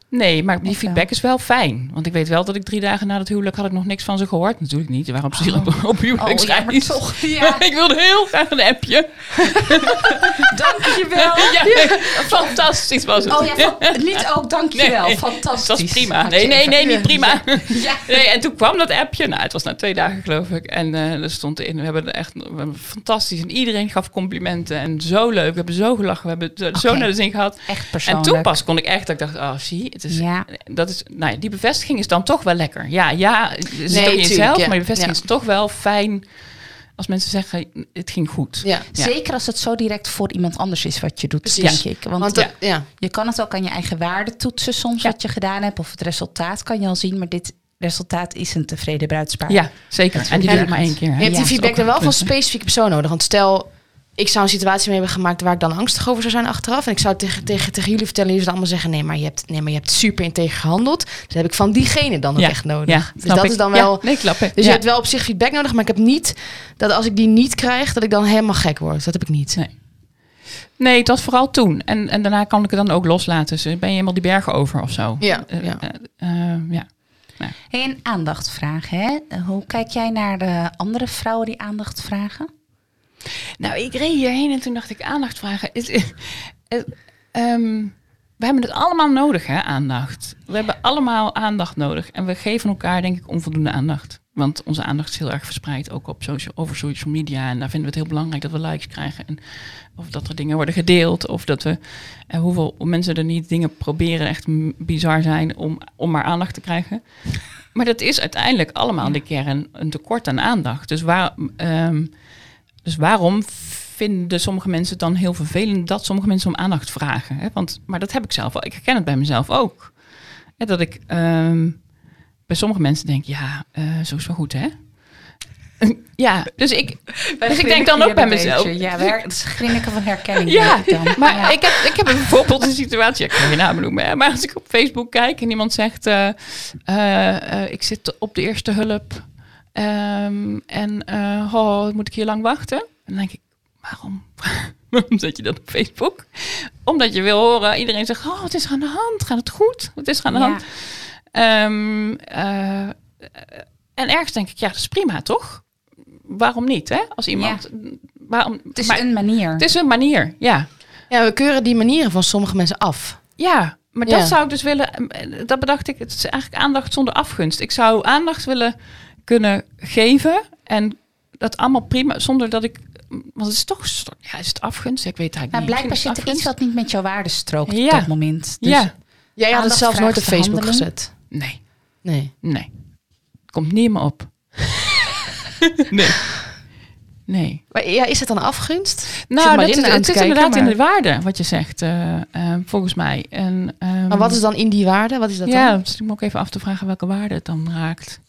Nee, maar die feedback is wel fijn. Want ik weet wel dat ik drie dagen na het huwelijk had ik nog niks van ze gehoord. Natuurlijk niet. Die waren op, zich op, op huwelijksreis. ja, toch. Ja, ik wilde heel graag een appje. dankjewel. Ja, fantastisch was het. Oh ja, van- niet ook dankjewel. Nee, Fantastisch. Dat was prima. Nee, je nee, nee, niet prima. Ja. Nee, en toen kwam dat appje. Nou, het was na twee dagen geloof ik. En eh er stond in, we hebben echt we hebben fantastisch. En iedereen gaf complimenten. En zo leuk. We hebben zo gelachen. We hebben zo naar de zin gehad. Echt En persoonlijk. toen pas kon ik echt, dat ik dacht, oh zie, het is, Ja. dat is, nou ja, die bevestiging is dan toch wel lekker. Ja, ja, het Nee, ook in tuurlijk, jezelf, ja. maar die bevestiging Ja. is toch wel fijn als mensen zeggen, het ging goed. Ja, Ja. Zeker als het zo direct voor iemand anders is wat je doet, Precies. denk ik. Want, want dat- ja. je kan het ook aan je eigen waarde toetsen soms Ja. wat je gedaan hebt. Of het resultaat kan je al zien. Maar dit resultaat is een tevreden bruidspaar. Ja, zeker. En die doe ik maar één keer. hè. Je hebt Ja, die feedback er wel van specifieke persoon nodig. Want stel, ik zou een situatie mee hebben gemaakt waar ik dan angstig over zou zijn achteraf. En ik zou tegen, tegen, tegen jullie vertellen, jullie zouden allemaal zeggen: nee maar, je hebt, nee, maar je hebt super integer gehandeld. Dus dat heb ik van diegene dan ook Ja, echt nodig. Ja, dus dat ik. is dan Ja, wel. nee, klappen. Dus ja. je hebt wel op zich feedback nodig, maar ik heb niet dat als ik die niet krijg, dat ik dan helemaal gek word. Dat heb ik niet. Nee. Nee, was vooral toen. En, en daarna kan ik het dan ook loslaten. Dus ben je helemaal die bergen over of zo. Ja, Eh, ja. eh, eh, ja. Hey, een aandacht vragen. Hè? Hoe kijk jij naar de andere vrouwen die aandacht vragen? Nou, ik reed hierheen en toen dacht ik aandacht vragen. Eh, ehm, we hebben het allemaal nodig, hè, aandacht. We hebben allemaal aandacht nodig. En we geven elkaar, denk ik, onvoldoende aandacht. Want onze aandacht is heel erg verspreid, ook op social, over social media. En daar vinden we het heel belangrijk dat we likes krijgen. En of dat er dingen worden gedeeld. Of dat we, eh, hoeveel mensen er niet dingen proberen echt bizar zijn om, om maar aandacht te krijgen. Maar dat is uiteindelijk allemaal de kern een tekort aan aandacht. Dus, waar, ehm, dus waarom vinden sommige mensen het dan heel vervelend dat sommige mensen om aandacht vragen? Hè? Want, maar dat heb ik zelf wel. Ik herken het bij mezelf ook. Hè, dat ik ehm, bij sommige mensen denk, ja, eh, zo is wel goed, hè? ja, dus ik, dus ik denk dan ook bij mezelf. Ja, wij- het is grinniken van herkenning. Ja, dan. maar Ja. ik, heb, ik heb bijvoorbeeld een situatie, ik kan je naam noemen, hè, maar als ik op Facebook kijk en iemand zegt, eh, eh, ik zit op de eerste hulp ehm, en eh, oh, moet ik hier lang wachten? Dan denk ik, waarom? Waarom zet je dat op Facebook? Omdat je wil horen, iedereen zegt, oh, wat is er aan de hand? Gaat het goed? Wat is er aan de Ja. hand? Ehm, eh, en ergens denk ik, ja, dat is prima, toch? Waarom niet, hè? Als iemand... Waarom, Het is maar- een manier. het is een manier, ja. Ja, we keuren die manieren van sommige mensen af. Ja, maar Ja. dat zou ik dus willen. eh, Dat bedacht ik. Het is eigenlijk aandacht zonder afgunst. Ik zou aandacht willen kunnen geven en dat allemaal prima, zonder dat ik. Want het is toch. Ja, is het afgunst? Ik weet het eigenlijk Maar niet. blijkbaar zit er iets wat niet met jouw waarden strookt Ja. op dat moment. Dus afgunst. Jij had het zelfs nooit op Facebook gezet. Ja, nee, Nee. nee. Komt niet meer op. nee. Nee. Maar ja, is het dan afgunst? Nou, maar dat, is- het zit kijken, inderdaad in de waarde, wat je zegt, eh, eh, volgens mij. En, ehm, Maar wat is dan in die waarde? Wat is dat Ja, dan? dus ik moet ook even af te vragen welke waarde het dan raakt.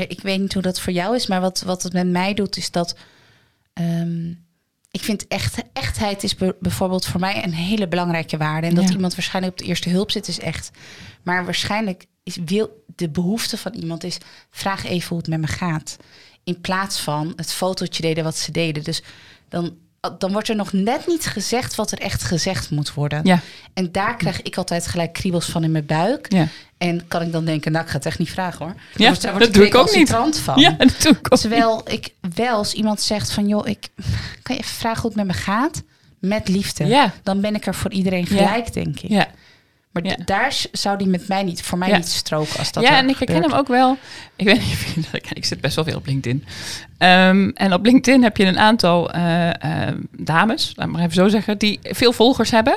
Ja, Ik weet niet hoe dat voor jou is, maar wat, wat het met mij doet, is dat. ehm, ik vind echt, echtheid is be- bijvoorbeeld voor mij een hele belangrijke waarde. En dat Ja. iemand waarschijnlijk op de eerste hulp zit, is echt. Maar waarschijnlijk is wil de behoefte van iemand is: vraag even hoe het met me gaat. In plaats van het fotootje deden wat ze deden. Dus dan, dan wordt er nog net niet gezegd wat er echt gezegd moet worden. Ja, En daar krijg ik altijd gelijk kriebels van in mijn buik. ja. En kan ik dan denken, nou, ik ga het echt niet vragen hoor. Ja, Daar word- daar word dat doe ik ook niet. van. ja dat doe ik ook. Terwijl ik wel als iemand zegt van, joh, ik kan je even vragen hoe het met me gaat? Met liefde. Ja, Dan ben ik er voor iedereen Ja. gelijk, denk ik. ja. Maar Ja. daar zou die met mij niet, voor mij Ja. niet stroken als dat ja, en ik herken gebeurt. hem ook wel. Ik weet niet. Ik zit best wel veel op LinkedIn. Ehm, en op LinkedIn heb je een aantal eh, eh, dames, laat maar even zo zeggen, die veel volgers hebben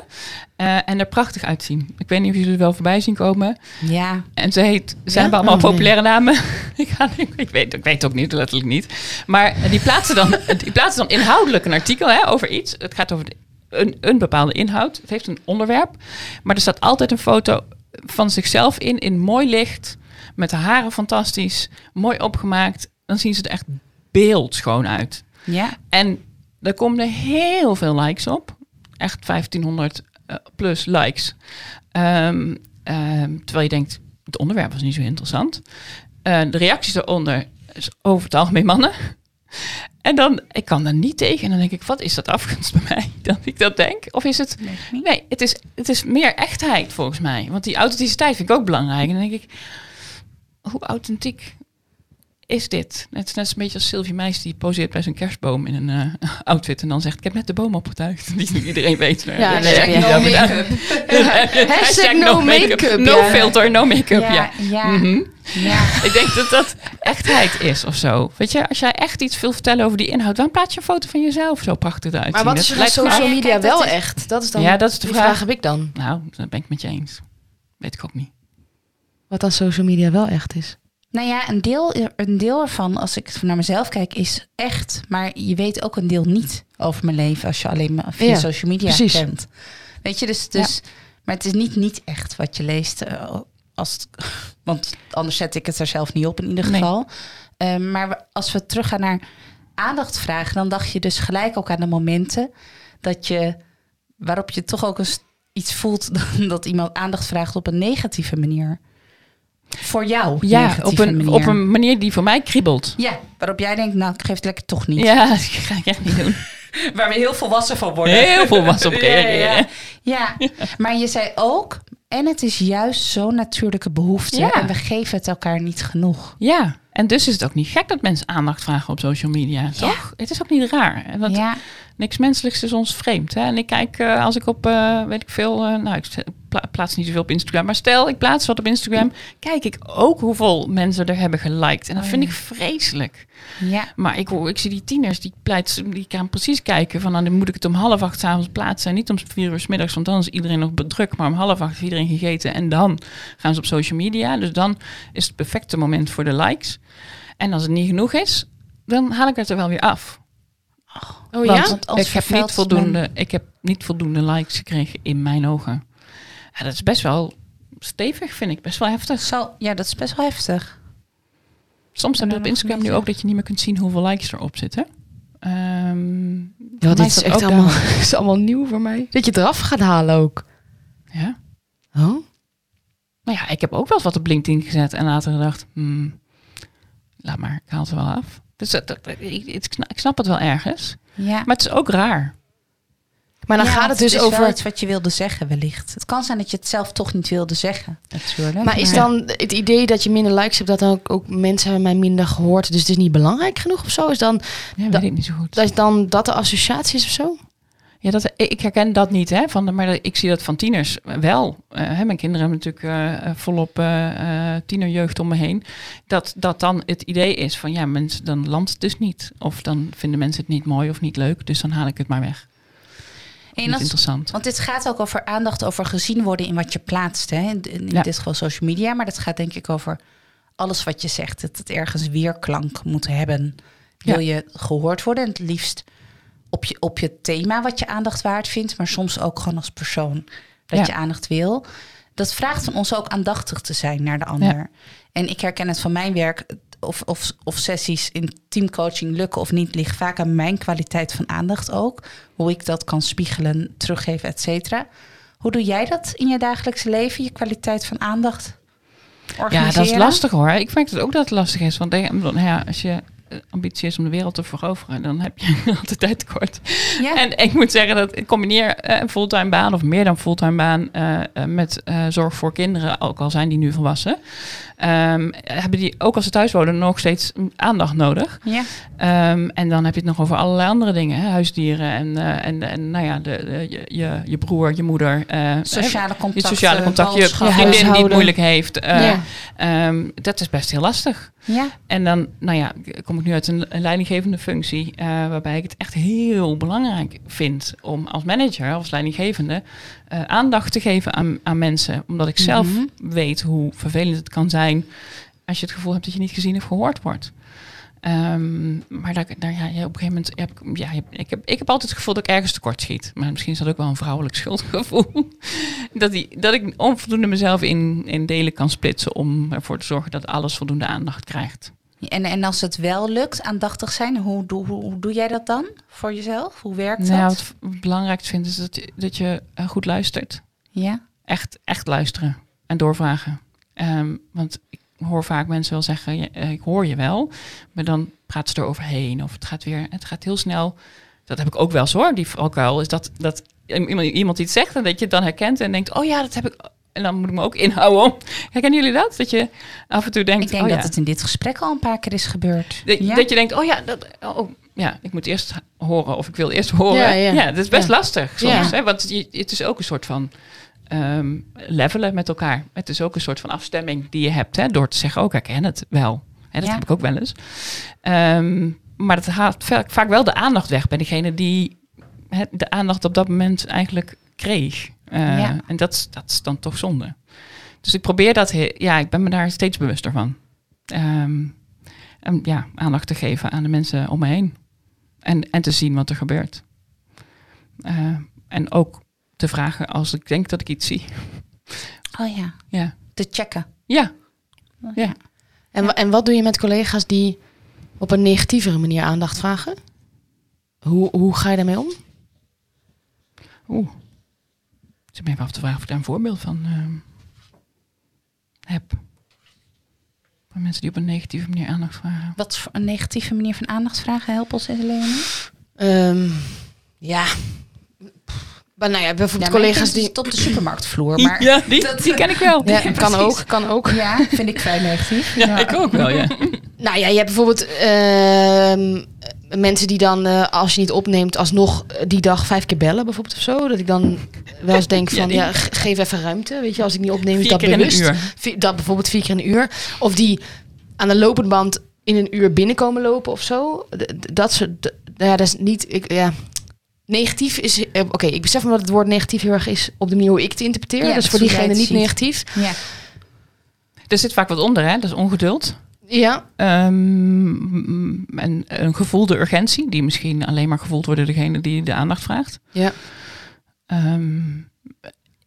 eh, en er prachtig uitzien. Ik weet niet of jullie er wel voorbij zien komen. Ja, En ze heet, ze Ja? hebben allemaal Oh, nee. populaire namen. ik, ga, ik, ik weet, ik weet het ook niet, letterlijk niet. Maar die plaatsen dan, die plaatsen dan inhoudelijk een artikel hè, over iets. Het gaat over de- een, een bepaalde inhoud. Het heeft een onderwerp. Maar er staat altijd een foto van zichzelf in, in mooi licht. Met de haren fantastisch. Mooi opgemaakt. Dan zien ze er echt beeldschoon uit. ja. En er komen er heel veel likes op. Echt 1500 eh, plus likes. Ehm, ehm, terwijl je denkt, het onderwerp was niet zo interessant. Eh, de reacties eronder is over het algemeen mannen. En dan, ik kan daar niet tegen. En dan denk ik, wat is dat afgunst bij mij? Dat ik dat denk. Of is het... Niet. Nee, het is, het is meer echtheid volgens mij. Want die authenticiteit vind ik ook belangrijk. En dan denk ik, hoe authentiek is dit? Net, net een beetje als Sylvie Meis die poseert bij zo'n kerstboom in een eh, outfit. En dan zegt, ik heb net de boom opgetuigd. Die niet iedereen weet. Ja, nee, No over. Hashtag no make-up, No ja. filter, no make-up, ja. Ja, ja, Mhm. ja. Ik denk dat dat echtheid is of zo. Weet je, als jij echt iets wil vertellen over die inhoud, waarom plaats je een foto van jezelf zo prachtig eruit? Maar wat is er social media dat wel is- echt? Dat is dan Ja, dat is de vraag. vraag heb ik dan. Nou, dat ben ik met je eens. Weet ik ook niet. Wat aan social media wel echt is. Nou ja, een deel, een deel ervan, als ik naar mezelf kijk, is echt. Maar je weet ook een deel niet over mijn leven als je alleen maar via Ja, social media precies. kent. Weet je, dus, dus maar het is niet niet echt wat je leest. eh, als het, want anders zet ik het er zelf niet op in ieder Nee. geval. Eh, maar als we teruggaan naar aandacht vragen, dan dacht je dus gelijk ook aan de momenten dat je waarop je toch ook eens iets voelt dat iemand aandacht vraagt op een negatieve manier. Voor jou. Ja, op een, manier. op een manier die voor mij kriebelt. Ja, waarop jij denkt, nou, ik geef het lekker toch niet. Ja, dat ga ik echt niet doen. Waar we heel volwassen van worden. Heel volwassen op Ja, ja, ja. Ja, maar je zei ook, en het is juist zo'n natuurlijke behoefte. Ja. En we geven het elkaar niet genoeg. Ja, en dus is het ook niet gek dat mensen aandacht vragen op social media, toch? Het is ook niet raar. Want ja, niks menselijks is ons vreemd. Hè? En ik kijk, eh, als ik op, eh, weet ik veel, eh, nou, ik pla- plaats niet zoveel op Instagram, maar stel, ik plaats wat op Instagram, kijk ik ook hoeveel mensen er hebben geliked. En dat Oh, vind ik vreselijk. ja. Maar ik, hoor, ik zie die tieners, die, die gaan precies kijken van, nou, dan moet ik het om half acht 's avonds plaatsen en niet om vier uur 's middags, want dan is iedereen nog druk. Maar om half acht heeft iedereen gegeten en dan gaan ze op social media. Dus dan is het perfecte moment voor de likes. En als het niet genoeg is, dan haal ik het er wel weer af. Oh Want Want als ik, heb niet voldoende, ik heb niet voldoende likes gekregen in mijn ogen. Ja, dat is best wel stevig, vind ik. Best wel heftig. Zo, ja, dat is best wel heftig. Soms we dan op Instagram nu ook dat je niet meer kunt zien hoeveel likes erop zitten. Ehm, Ja, dit is echt ook allemaal, is allemaal nieuw voor mij. Dat je het eraf gaat halen ook. Ja. Oh? Nou ja, ik heb ook wel eens wat op LinkedIn gezet en later gedacht, hmm, laat maar, ik haal het er wel af. Dus dat, ik snap het wel ergens. Ja. Maar het is ook raar. Maar dan Ja, gaat het dus is wel over... iets wat je wilde zeggen, wellicht. Het kan zijn dat je het zelf toch niet wilde zeggen, natuurlijk. Maar is dan het idee dat je minder likes hebt, dat dan ook, ook mensen hebben mij minder gehoord, dus het is niet belangrijk genoeg of zo? Is dan Ja, Dat- weet ik niet zo goed. dat, is dan dat de associatie is of zo? Ja, dat, ik herken dat niet, hè, van maar ik zie dat van tieners wel. Eh, hè, mijn kinderen hebben natuurlijk eh, eh, volop eh, tienerjeugd om me heen. Dat, dat dan het idee is van, ja, mensen, dan landt het dus niet. Of dan vinden mensen het niet mooi of niet leuk, dus dan haal ik het maar weg. En dat- interessant. Want dit gaat ook over aandacht, over gezien worden in wat je plaatst. Hè? In, in Ja. dit geval social media, maar dat gaat denk ik over alles wat je zegt. Dat het ergens weerklank moet hebben. Wil je gehoord worden? En het liefst op je, op je thema wat je aandacht waard vindt, maar soms ook gewoon als persoon dat Ja. je aandacht wil. Dat vraagt van ons ook aandachtig te zijn naar de ander. En ik herken het van mijn werk, of, of, of sessies in teamcoaching lukken of niet, ligt vaak aan mijn kwaliteit van aandacht ook. Hoe ik dat kan spiegelen, teruggeven, et cetera. Hoe doe jij dat in je dagelijkse leven, je kwaliteit van aandacht? Ja, dat is lastig hoor. Ik merk het ook dat het lastig is. Want denk- nou ja, als je ambitie is om de wereld te veroveren, dan heb je altijd tijd tekort. Ja. En ik moet zeggen dat ik combineer eh, een fulltime baan of meer dan fulltime baan eh, eh, met zorg voor kinderen, ook al zijn die nu volwassen. Ehm, hebben die ook als ze thuis wonen nog steeds aandacht nodig. ja. Ehm, en dan heb je het nog over allerlei andere dingen, hè? huisdieren en, eh, en, en nou ja, de, de- je, je, je broer, je moeder. eh, Sociale je contacten, sociale contact, je vriendin die het moeilijk heeft. eh, Ja. ehm, dat is best heel lastig. Ja. En dan, nou ja, kom ik nu uit een, een leidinggevende functie, eh, waarbij ik het echt heel belangrijk vind om als manager, als leidinggevende, eh, aandacht te geven aan, aan mensen. Omdat ik zelf Mhm. weet hoe vervelend het kan zijn als je het gevoel hebt dat je niet gezien of gehoord wordt. Ehm, maar daar, daar, ja, ja, op een gegeven moment heb ik, ja, ik, heb, ik heb altijd het gevoel dat ik ergens tekort schiet. Maar misschien is dat ook wel een vrouwelijk schuldgevoel. dat, die, dat ik onvoldoende mezelf in, in delen kan splitsen om ervoor te zorgen dat alles voldoende aandacht krijgt. En, en als het wel lukt, aandachtig zijn, hoe, doe- hoe, hoe doe jij dat dan voor jezelf? Hoe werkt Nou, dat? wat ik belangrijk vind is dat je, dat je eh, goed luistert. Ja. Echt, echt luisteren en doorvragen. Ehm, want ik hoor vaak mensen wel zeggen, ja, eh, ik hoor je wel, maar dan praat ze er overheen of het gaat weer, het gaat heel snel. Dat heb ik ook wel eens hoor, die valkuil is dat, dat iemand, iemand iets zegt en dat je het dan herkent en denkt, oh ja, dat heb ik. En dan moet ik me ook inhouden om. Herkennen jullie dat? Dat je af en toe denkt, Ik denk oh dat ja. het in dit gesprek al een paar keer is gebeurd. Dat, ja? dat je denkt, oh ja, dat, oh, ja, ik moet eerst horen of ik wil eerst horen. Ja, Ja, ja. dat is best lastig soms. Ja. Hè? Want je, het is ook een soort van ehm, levelen met elkaar. Het is ook een soort van afstemming die je hebt hè, door te zeggen, ook ik herken het wel. Hè, dat heb ik ook wel eens. Ehm, maar dat haalt va- vaak wel de aandacht weg bij degene die de aandacht op dat moment eigenlijk kreeg. Eh, Ja. En dat, is- dat is dan toch zonde. Dus ik probeer dat, ja, ik ben me daar steeds bewuster van. Ehm, en ja, aandacht te geven aan de mensen om me heen. En, en te zien wat er gebeurt. Eh, en ook te vragen als ik denk dat ik iets zie. Oh ja, Ja, te checken. ja. ja. En, en wat doe je met collega's die op een negatievere manier aandacht vragen? Hoe, hoe ga je daarmee om? Oeh. Ik zit me even af te vragen of ik daar een voorbeeld van ehm, heb. Van mensen die op een negatieve manier aandacht vragen. Wat voor een negatieve manier van aandacht vragen? Help ons Leonie. Ehm, ja. Maar nou ja, bijvoorbeeld collega's die... Tot de supermarktvloer, maar... ja, die, die ken ik wel. Ja, Ja, kan precies. ook, kan ook. Ja, vind ik vrij negatief. Ja, ik ook wel, ja. Nou ja, je hebt bijvoorbeeld ehm, mensen die dan, eh, als je niet opneemt, alsnog eh, die dag vijf keer bellen bijvoorbeeld of zo. Dat ik dan wel eens denk Ja, van, ja, ge- geef even ruimte. Weet je, als ik niet opneem, is dat bewust. Dat bijvoorbeeld vier keer een uur. Of die aan de lopende band in een uur binnenkomen lopen of zo. Dat soort, d- ja, dat is niet, ik, ja... Negatief is, eh, oké, ik besef me dat het woord negatief heel erg is op de manier hoe ik het interpreteer. Ja, dus voor diegene niet ziet. negatief. Ja. Er zit vaak wat onder, hè? Dat is ongeduld. Ja, Ehm, en een gevoelde urgentie, die misschien alleen maar gevoeld wordt door degene die de aandacht vraagt. ja. Ehm,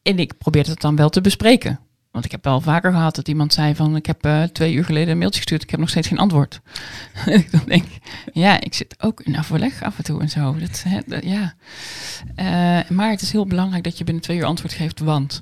en ik probeer het dan wel te bespreken. Want ik heb wel vaker gehad dat iemand zei van... ik heb eh, twee uur geleden een mailtje gestuurd, ik heb nog steeds geen antwoord. en ik dan denk, ja, ik zit ook in overleg af en toe en zo. Dat, hè, ja. Eh, maar het is heel belangrijk dat je binnen twee uur antwoord geeft, want...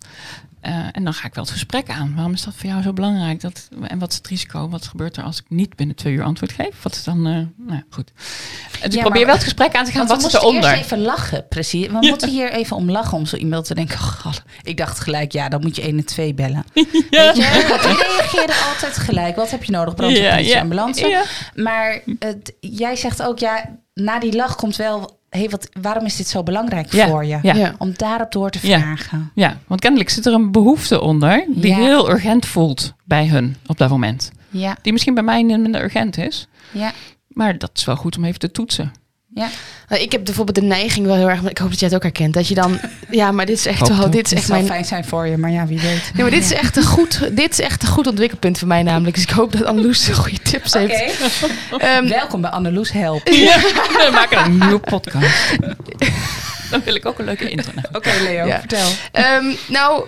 eh, en dan ga ik wel het gesprek aan. Waarom is dat voor jou zo belangrijk? Dat, en wat is het risico? Wat gebeurt er als ik niet binnen twee uur antwoord geef? Wat is dan... eh, nou ja, goed. Dus ik Ja, probeer maar- wel het gesprek aan te gaan. We Wat zit moesten eronder? eerst even lachen, precies. We moeten hier even om lachen om zo iemand te denken... oh, ik dacht gelijk, ja, dan moet je 1 en 2 bellen. Weet je, want die reageerden altijd gelijk. Wat heb je nodig? Brandweer, politie, ambulance. Ja. Maar het, jij zegt ook, ja, na die lach komt wel... Hey, wat, waarom is dit zo belangrijk Ja, voor je? ja. Ja. Om daarop door te Ja. vragen. Ja, want kennelijk zit er een behoefte onder die Ja. heel urgent voelt bij hun op dat moment. Ja, Die misschien bij mij minder urgent is. ja, Maar dat is wel goed om even te toetsen. Ja. Nou, Ik heb bijvoorbeeld de neiging wel heel erg, maar ik hoop dat jij het ook herkent, dat je dan, ja, maar dit is echt wel, het dit is echt zou mijn, fijn zijn voor je, maar ja, wie weet. nee, maar dit is echt een goed, dit is echt een goed ontwikkelpunt voor mij namelijk. Dus ik hoop dat Anneloes goede tips heeft. Ehm, Welkom bij Anneloes Help. We maken een nieuwe podcast. Dan wil ik ook een leuke intro. Nou, Oké, Leo, Ja. vertel. Ehm, nou,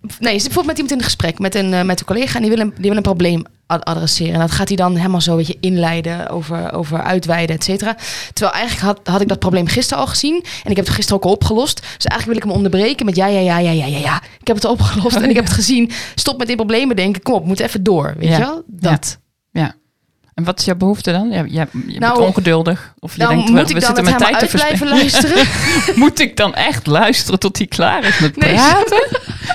nee, je zit bijvoorbeeld met iemand in een gesprek met een, eh, met een collega en die wil een, die wil een probleem ad- adresseren. En dat gaat hij dan helemaal zo een beetje inleiden over, over uitweiden, et cetera. Terwijl eigenlijk had, had ik dat probleem gisteren al gezien en ik heb het gisteren ook al opgelost. Dus eigenlijk wil ik hem onderbreken met ja, ja, ja, ja, ja, ja, ja. Ik heb het al opgelost en ik heb het gezien. Stop met dit probleem denken. Kom op, we moeten even door. Weet Ja. je wel? Dat. Ja. En wat is jouw behoefte dan? Je, je Nou, bent ongeduldig. Of je Dan denkt, moet we zitten met tijd te blijven verspillen. luisteren? Moet ik dan echt luisteren tot hij klaar is met Nee. praten?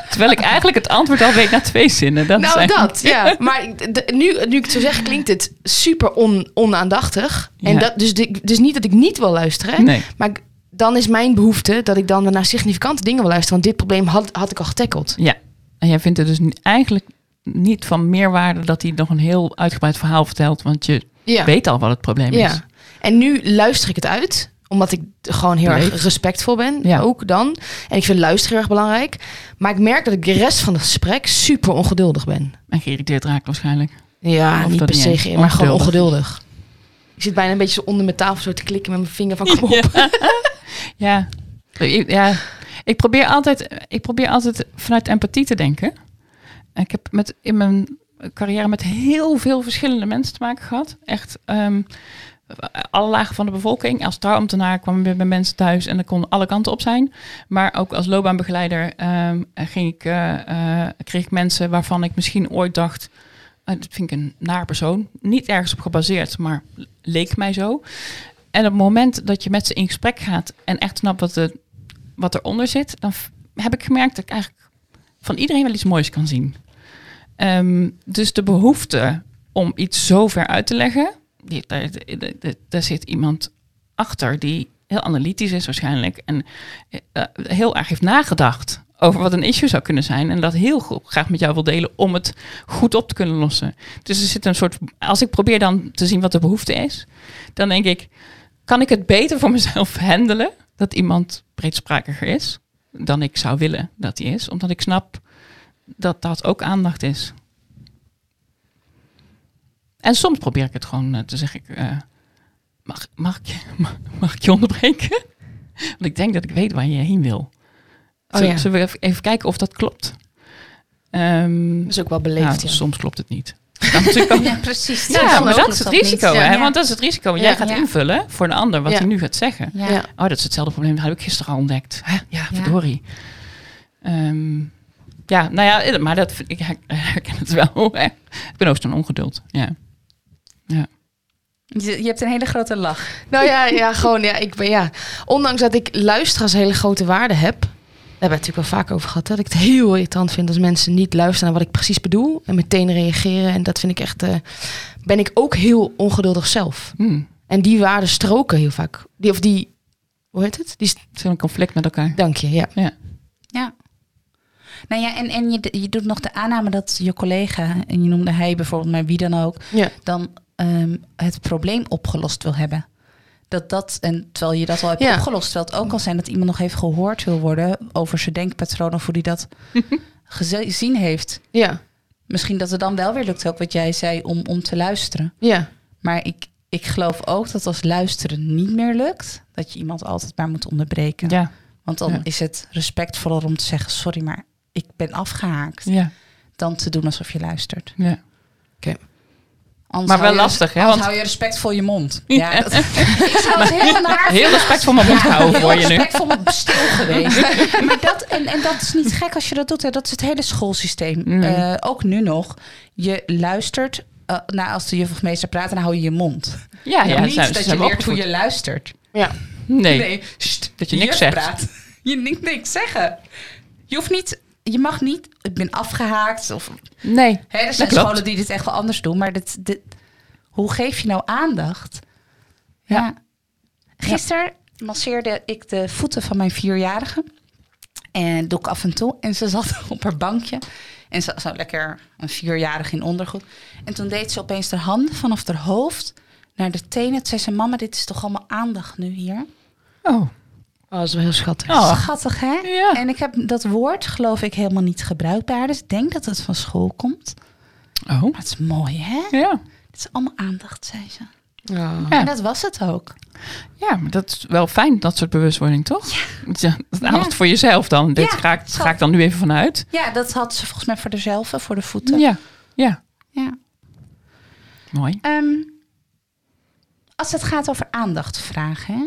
Terwijl ik eigenlijk het antwoord al weet na twee zinnen. Dat nou, eigenlijk- dat, ja. Maar de- nu, nu ik het zo zeg, klinkt het super on, onaandachtig. En dat, dus, de- dus niet dat ik niet wil luisteren. Nee. Maar dan is mijn behoefte dat ik dan naar significante dingen wil luisteren. Want dit probleem had, had ik al getackeld. Ja. En jij vindt het dus eigenlijk niet van meerwaarde dat hij nog een heel uitgebreid verhaal vertelt. Want je Ja. weet al wat het probleem is. ja. En nu luister ik het uit. Omdat ik gewoon heel erg respectvol ben. Ja. Ook dan. En ik vind luisteren heel erg belangrijk. Maar ik merk dat ik de rest van het gesprek super ongeduldig ben. En geïrriteerd raakt waarschijnlijk. Ja, Of niet per se, maar gewoon Ongeduldig. Ik zit bijna een beetje zo onder mijn tafel zo te klikken met mijn vinger van kom op. Ja. Ik- ja. Ik probeer altijd, ik probeer altijd vanuit empathie te denken. Ik heb met, in mijn carrière met heel veel verschillende mensen te maken gehad. Echt ehm, alle lagen van de bevolking. Als trouwambtenaar kwam ik bij mensen thuis en er kon alle kanten op zijn. Maar ook als loopbaanbegeleider ehm, ging ik, eh, eh, kreeg ik mensen waarvan ik misschien ooit dacht... eh, dat vind ik een naar persoon. Niet ergens op gebaseerd, maar leek mij zo. En op het moment dat je met ze in gesprek gaat en echt snapt wat, wat eronder zit, dan heb ik gemerkt dat ik eigenlijk van iedereen wel iets moois kan zien. Ehm, dus de behoefte om iets zo ver uit te leggen, die, daar, daar- zit iemand achter die heel analytisch is waarschijnlijk en eh, heel erg heeft nagedacht over wat een issue zou kunnen zijn en dat heel graag met jou wil delen om het goed op te kunnen lossen. Dus er zit een soort, als ik probeer dan te zien wat de behoefte is, dan denk ik, kan ik het beter voor mezelf handelen dat iemand breedsprakiger is dan ik zou willen dat hij is, omdat ik snap dat dat ook aandacht is. En soms probeer ik het gewoon eh, te zeggen, eh, mag, mag, ik je, mag, mag ik je onderbreken? Want ik denk dat ik weet waar je heen wil. Oh Zullen, ja. zullen we even- even kijken of dat klopt? Ehm, Dat is ook wel beleefd, nou, ja. Soms klopt het niet. Ja, precies. ja, maar dat is het risico, hè? Ja. Want dat is het risico. Want jij gaat invullen voor een ander wat hij nu gaat zeggen. Oh, dat is hetzelfde probleem. Dat heb ik gisteren al ontdekt. Hè? Ja, verdorie. Ehm, ja, nou ja, maar dat, vind ik her- herken het wel. Hè? Ik ben ook zo'n ongeduld. Ja. Je, je hebt een hele grote lach. Nou ja, ja, gewoon, ja, ik ben, ja. Ondanks dat ik luisteren als hele grote waarde heb, daar hebben we het natuurlijk wel vaak over gehad, dat ik het heel irritant vind als mensen niet luisteren naar wat ik precies bedoel en meteen reageren. En dat vind ik echt, eh, ben ik ook heel ongeduldig zelf. Hm. En die waarden stroken heel vaak. Die, of die, hoe heet het? Die, is een conflict met elkaar. dank je, ja. Ja. Nou ja, en, en je, je doet nog de aanname dat je collega, en je noemde hij bijvoorbeeld, maar wie dan ook, Ja, dan ehm, het probleem opgelost wil hebben. Dat dat, en terwijl je dat al hebt Ja. opgelost, terwijl het ook kan zijn dat iemand nog even gehoord wil worden over zijn denkpatroon of hoe die dat gezien heeft. ja, Misschien dat het dan wel weer lukt, ook wat jij zei, om, om te luisteren. ja. Maar ik, ik geloof ook dat als luisteren niet meer lukt, dat je iemand altijd maar moet onderbreken. Ja, Want dan Ja. is het respectvoller om te zeggen, sorry, maar ik ben afgehaakt. ja. dan te doen alsof je luistert. Ja. Anders Maar hou wel je- lastig, hè, want- hou je respectvol je mond. Ja. Ja, dat, ik zou het heel naar Heel respectvol mijn mond houden voor je nu. respectvol stil geweest. maar dat, en, en dat is niet gek als je dat doet. Hè. Dat is het hele schoolsysteem. Mm. Eh, ook nu nog. Je luistert. nou, als de juf of meester praat, dan hou je je mond. Ja, ja, niet zijn- dat zijn je leert hoe je luistert. Ja. Nee. sst, Dat je niks juf zegt. Praat. Je niet niks zeggen. Je hoeft niet... Je mag niet... Ik ben afgehaakt. Of, Nee. hè, er zijn scholen die dit echt wel anders doen. Maar dit, dit, hoe geef je nou aandacht? Ja. Ja. Gisteren masseerde ik de voeten van mijn vierjarige. En doe ik af en toe. En ze zat op haar bankje. En ze zo lekker een vierjarige in ondergoed. En toen deed ze opeens haar handen vanaf haar hoofd naar de tenen. Toen zei ze, mama, dit is toch allemaal aandacht nu hier? Oh. Oh, dat is wel heel schattig. Oh. Schattig, hè? Ja. En ik heb dat woord, geloof ik, helemaal niet gebruikt bij haar. Dus ik denk dat het van school komt. Oh. Maar het is mooi, hè? Ja. Het is allemaal aandacht, zei ze. Ja. Ja. En dat was het ook. Ja, maar dat is wel fijn, dat soort bewustwording, toch? Ja. dat is aandacht Ja. voor jezelf dan. Dit Ja, ga, ik, zo. ga ik dan nu even vanuit. Ja, dat had ze volgens mij voor dezelf, voor de voeten. Ja. Ja. Ja. Mooi. Ehm, als het gaat over aandacht vragen, hè?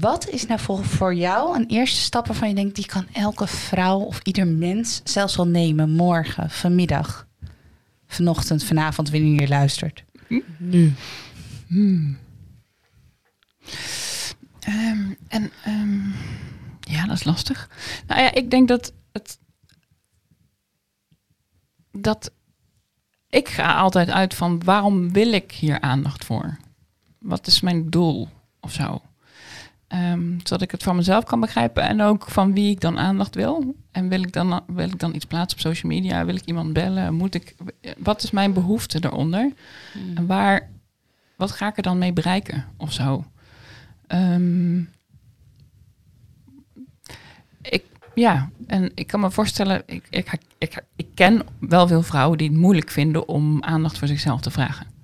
Wat is nou voor, voor jou een eerste stap waarvan je denkt, die kan elke vrouw of ieder mens zelfs wel nemen, morgen, vanmiddag, vanochtend, vanavond, wanneer je luistert? Nu. Ehm, en ehm, ja, dat is lastig. Nou ja, ik denk dat het. Dat ik ga altijd uit van waarom wil ik hier aandacht voor? Wat is mijn doel of zo? Ehm, zodat ik het van mezelf kan begrijpen en ook van wie ik dan aandacht wil. En wil ik dan, wil ik dan iets plaatsen op social media? Wil ik iemand bellen? Moet ik, wat is mijn behoefte daaronder? En waar, wat ga ik er dan mee bereiken of zo? Ehm, ik, ja, en ik kan me voorstellen, ik, ik, ik, ik ken wel veel vrouwen die het moeilijk vinden om aandacht voor zichzelf te vragen.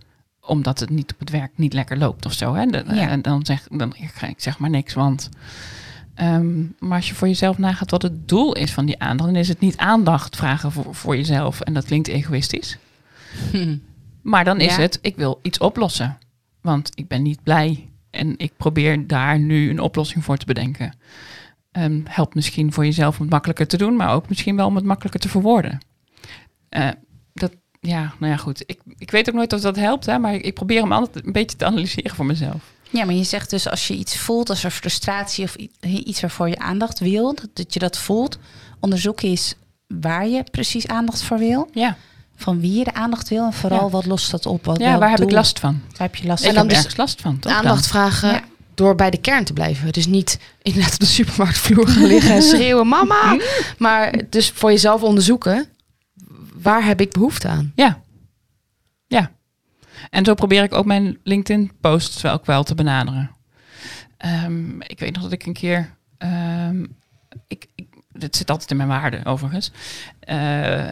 Omdat het niet op het werk niet lekker loopt of zo. Hè? De- Ja. En dan zeg, dan, ik, ik zeg maar niks, want... ehm, maar als je voor jezelf nagaat wat het doel is van die aandacht, dan is het niet aandacht vragen voor, voor jezelf. En dat klinkt egoïstisch. Maar dan is Ja. het, ik wil iets oplossen. Want ik ben niet blij. En ik probeer daar nu een oplossing voor te bedenken. Ehm, helpt misschien voor jezelf om het makkelijker te doen, maar ook misschien wel om het makkelijker te verwoorden. Eh, dat, ja, nou ja, goed. Ik, ik weet ook nooit of dat helpt, hè, maar ik, ik probeer hem altijd een beetje te analyseren voor mezelf. Ja, maar je zegt dus als je iets voelt, als er frustratie of iets waarvoor je aandacht wil, dat, dat je dat voelt, onderzoek eens waar je precies aandacht voor wil, Ja, van wie je de aandacht wil en vooral Ja. wat lost dat op. Wat, ja waar heb ik last van? Waar heb je last Ik En van? dan heb dus last van, toch? Aandacht vragen Ja. door bij de kern te blijven. Dus niet inderdaad op de supermarktvloer gaan liggen en schreeuwen, mama. Maar dus voor jezelf onderzoeken, waar heb ik behoefte aan? Ja. Ja. En zo probeer ik ook mijn LinkedIn-posts wel wel te benaderen. Ehm, ik weet nog dat ik een keer... ehm, ik, dit zit altijd in mijn waarde, overigens. eh,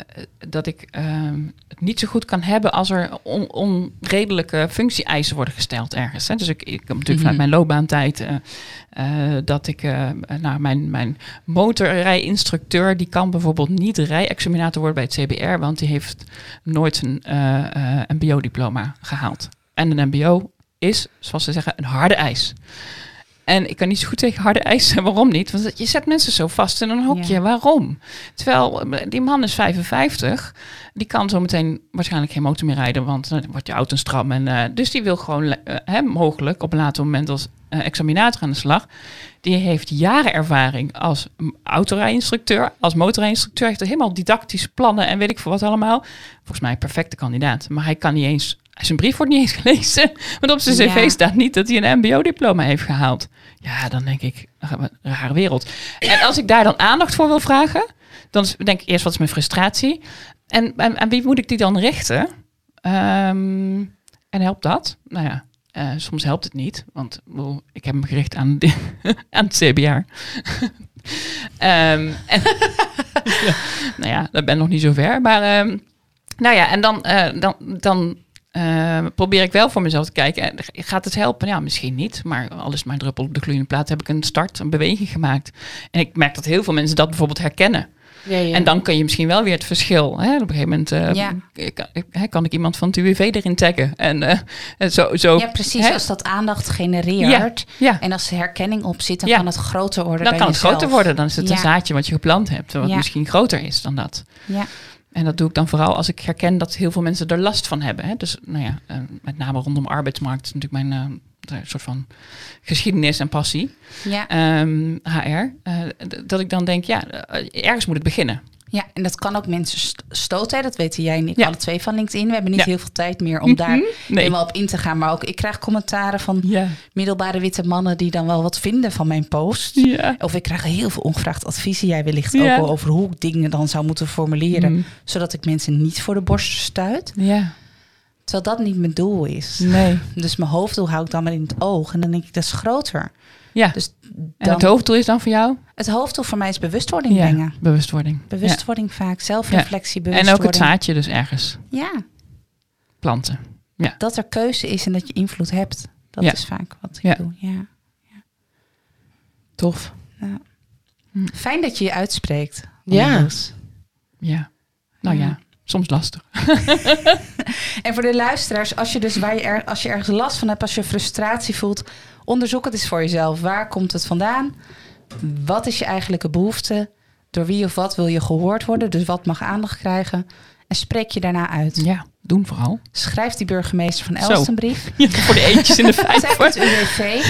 dat ik ehm, het niet zo goed kan hebben als er on- onredelijke functie-eisen worden gesteld ergens. Hè. Dus ik, ik heb natuurlijk vanuit mijn loopbaantijd... eh, dat ik, eh, nou, mijn, mijn motorrijinstructeur, die kan bijvoorbeeld niet rijexaminator worden bij het CBR, want die heeft nooit een MBO-diploma gehaald. En een MBO is, zoals ze zeggen, een harde eis. En ik kan niet zo goed tegen harde eisen. Waarom niet? Want je zet mensen zo vast in een hokje. Ja. Waarom? Terwijl eh, die man is 55. Die kan zo meteen waarschijnlijk geen motor meer rijden. Want dan wordt je auto stram. En, eh, dus die wil gewoon le- eh, hè, mogelijk op een later moment als eh, examinator aan de slag. Die heeft jaren ervaring als autorijinstructeur. Als motorrijinstructeur. Heeft er helemaal didactische plannen en weet ik veel wat allemaal. Volgens mij een perfecte kandidaat. Maar hij kan niet eens... Zijn brief wordt niet eens gelezen. Want op zijn cv Ja. staat niet dat hij een mbo-diploma heeft gehaald. Ja, dan denk ik, een rare wereld. En als ik daar dan aandacht voor wil vragen, dan denk ik eerst wat is mijn frustratie. En aan, wie moet ik die dan richten? Ehm, en helpt dat? Nou ja, eh, soms helpt het niet, want ik heb hem gericht aan, de, aan het CBR. Ehm, en, ja, nou ja, dat ben nog niet zo ver. Maar ehm, nou ja, en dan, eh, dan, dan eh, probeer ik wel voor mezelf te kijken. En Gaat het helpen? Ja, misschien niet. Maar al is het maar druppel op de gloeiende plaat, heb ik een start, een beweging gemaakt. En ik merk dat heel veel mensen dat bijvoorbeeld herkennen. Ja, ja. En dan kun je misschien wel weer het verschil. Hè? Op een gegeven moment eh, Ja. kan, kan ik iemand van het UWV erin taggen. En eh, en zo, zo, Ja, precies. hè? Als dat aandacht genereert Ja, en als er herkenning op zit, dan kan het groter worden dan kan het groter worden. Dan is het een zaadje wat je geplant hebt. Wat misschien groter is dan dat. Ja. En dat doe ik dan vooral als ik herken dat heel veel mensen er last van hebben. Hè? Dus nou ja, eh, met name rondom arbeidsmarkt is natuurlijk mijn eh, soort van geschiedenis en passie. Ja. Ehm, HR. eh, d- dat ik dan denk, ja, eh, ergens moet het beginnen. Ja, en dat kan ook mensen st- stoten. Dat weten jij en ik Ja. alle twee van LinkedIn. We hebben niet Ja. heel veel tijd meer om daar Mhm. Nee. helemaal op in te gaan. Maar ook ik krijg commentaren van Ja. middelbare witte mannen die dan wel wat vinden van mijn post. Of ik krijg heel veel ongevraagd adviezen. Jij wellicht ook wel over hoe ik dingen dan zou moeten formuleren. Mm. Zodat ik mensen niet voor de borst stuit. Ja. Terwijl dat niet mijn doel is. Nee. Dus mijn hoofddoel hou ik dan maar in het oog. En dan denk ik, dat is groter. Ja. Dus en het hoofddoel is dan voor jou? het hoofddoel voor mij is bewustwording Ja, brengen. bewustwording. Bewustwording vaak, zelfreflectie, Ja. En ook het zaadje dus ergens Ja, planten. dat er keuze is en dat je invloed hebt. Dat Ja. is vaak wat ik Ja. doe. Ja. Tof. Fijn dat je je uitspreekt. Ja. Ja. Nou ja, Ja. Soms lastig. En voor de luisteraars, als je dus waar je er, als je ergens last van hebt, als je frustratie voelt, onderzoek het eens voor jezelf. Waar komt het vandaan? Wat is je eigenlijke behoefte? Door wie of wat wil je gehoord worden? Dus wat mag aandacht krijgen? En spreek je daarna uit. Ja, doen vooral. Schrijf die burgemeester van. Elst een brief. Ja, voor de eentjes in de Zeg vijf. het UWV.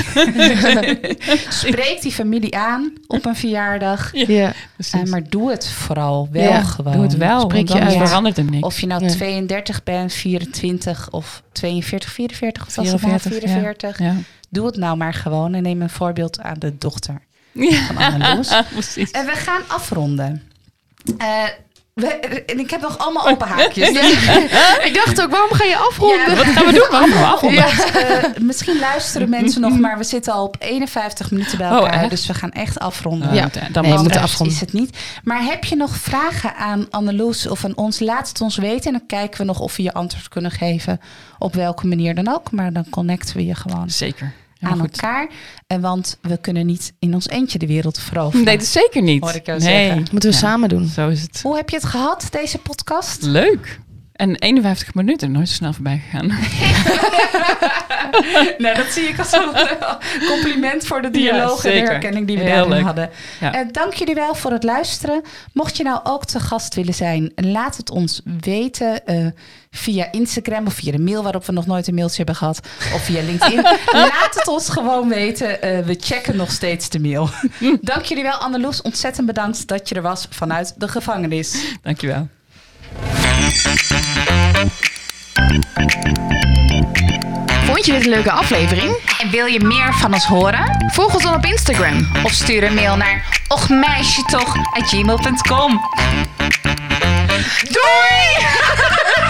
Spreek die familie aan op een verjaardag. Ja. Eh, maar doe het vooral wel Ja, gewoon. Doe het wel, Spreek je uit. verandert er niks. Of je nou Nee. 32 bent, 24 of 42, 44 of was het 44, nou ja. 44. Ja. Doe het nou maar gewoon en neem een voorbeeld aan de dochter Ja, van Anneloes. en we gaan afronden. Eh, we, en ik heb nog allemaal open haakjes. ik dacht ook, waarom ga je afronden? Ja, Wat gaan we doen? Waarom gaan we afronden? Want, eh, misschien luisteren mensen nog, maar we zitten al op 51 minuten bij Oh, elkaar. dus we gaan echt afronden. Ja. dan- Nee, moeten afronden. is het niet. Maar heb je nog vragen aan Anneloes of aan ons? Laat het ons weten. En dan kijken we nog of we je antwoord kunnen geven. Op welke manier dan ook. Maar dan connecten we je gewoon Zeker. Aan goed. elkaar. En want we kunnen niet in ons eentje de wereld veroveren. Nee, dat is zeker niet. Hoor ik jou nee. zeggen. Moeten we Ja, samen doen. Zo is het. Hoe heb je het gehad, deze podcast? Leuk. En 51 minuten, nooit zo snel voorbij gegaan. nou, dat zie ik als een compliment voor de Ja, dialoog en de herkenning die we Heel daarin leuk. hadden. Ja. Eh, dank jullie wel voor het luisteren. Mocht je nou ook te gast willen zijn, laat het ons weten eh, via Instagram of via de mail waarop we nog nooit een mailtje hebben gehad. Of via LinkedIn. laat het ons gewoon weten. Eh, we checken nog steeds de mail. dank jullie wel, Anneloes. Ontzettend bedankt dat je er was vanuit de gevangenis. Dankjewel. Vond je dit een leuke aflevering? En wil je meer van ons horen? Volg ons dan op Instagram. Of stuur een mail naar ochmeisjetoch@gmail.com. Doei!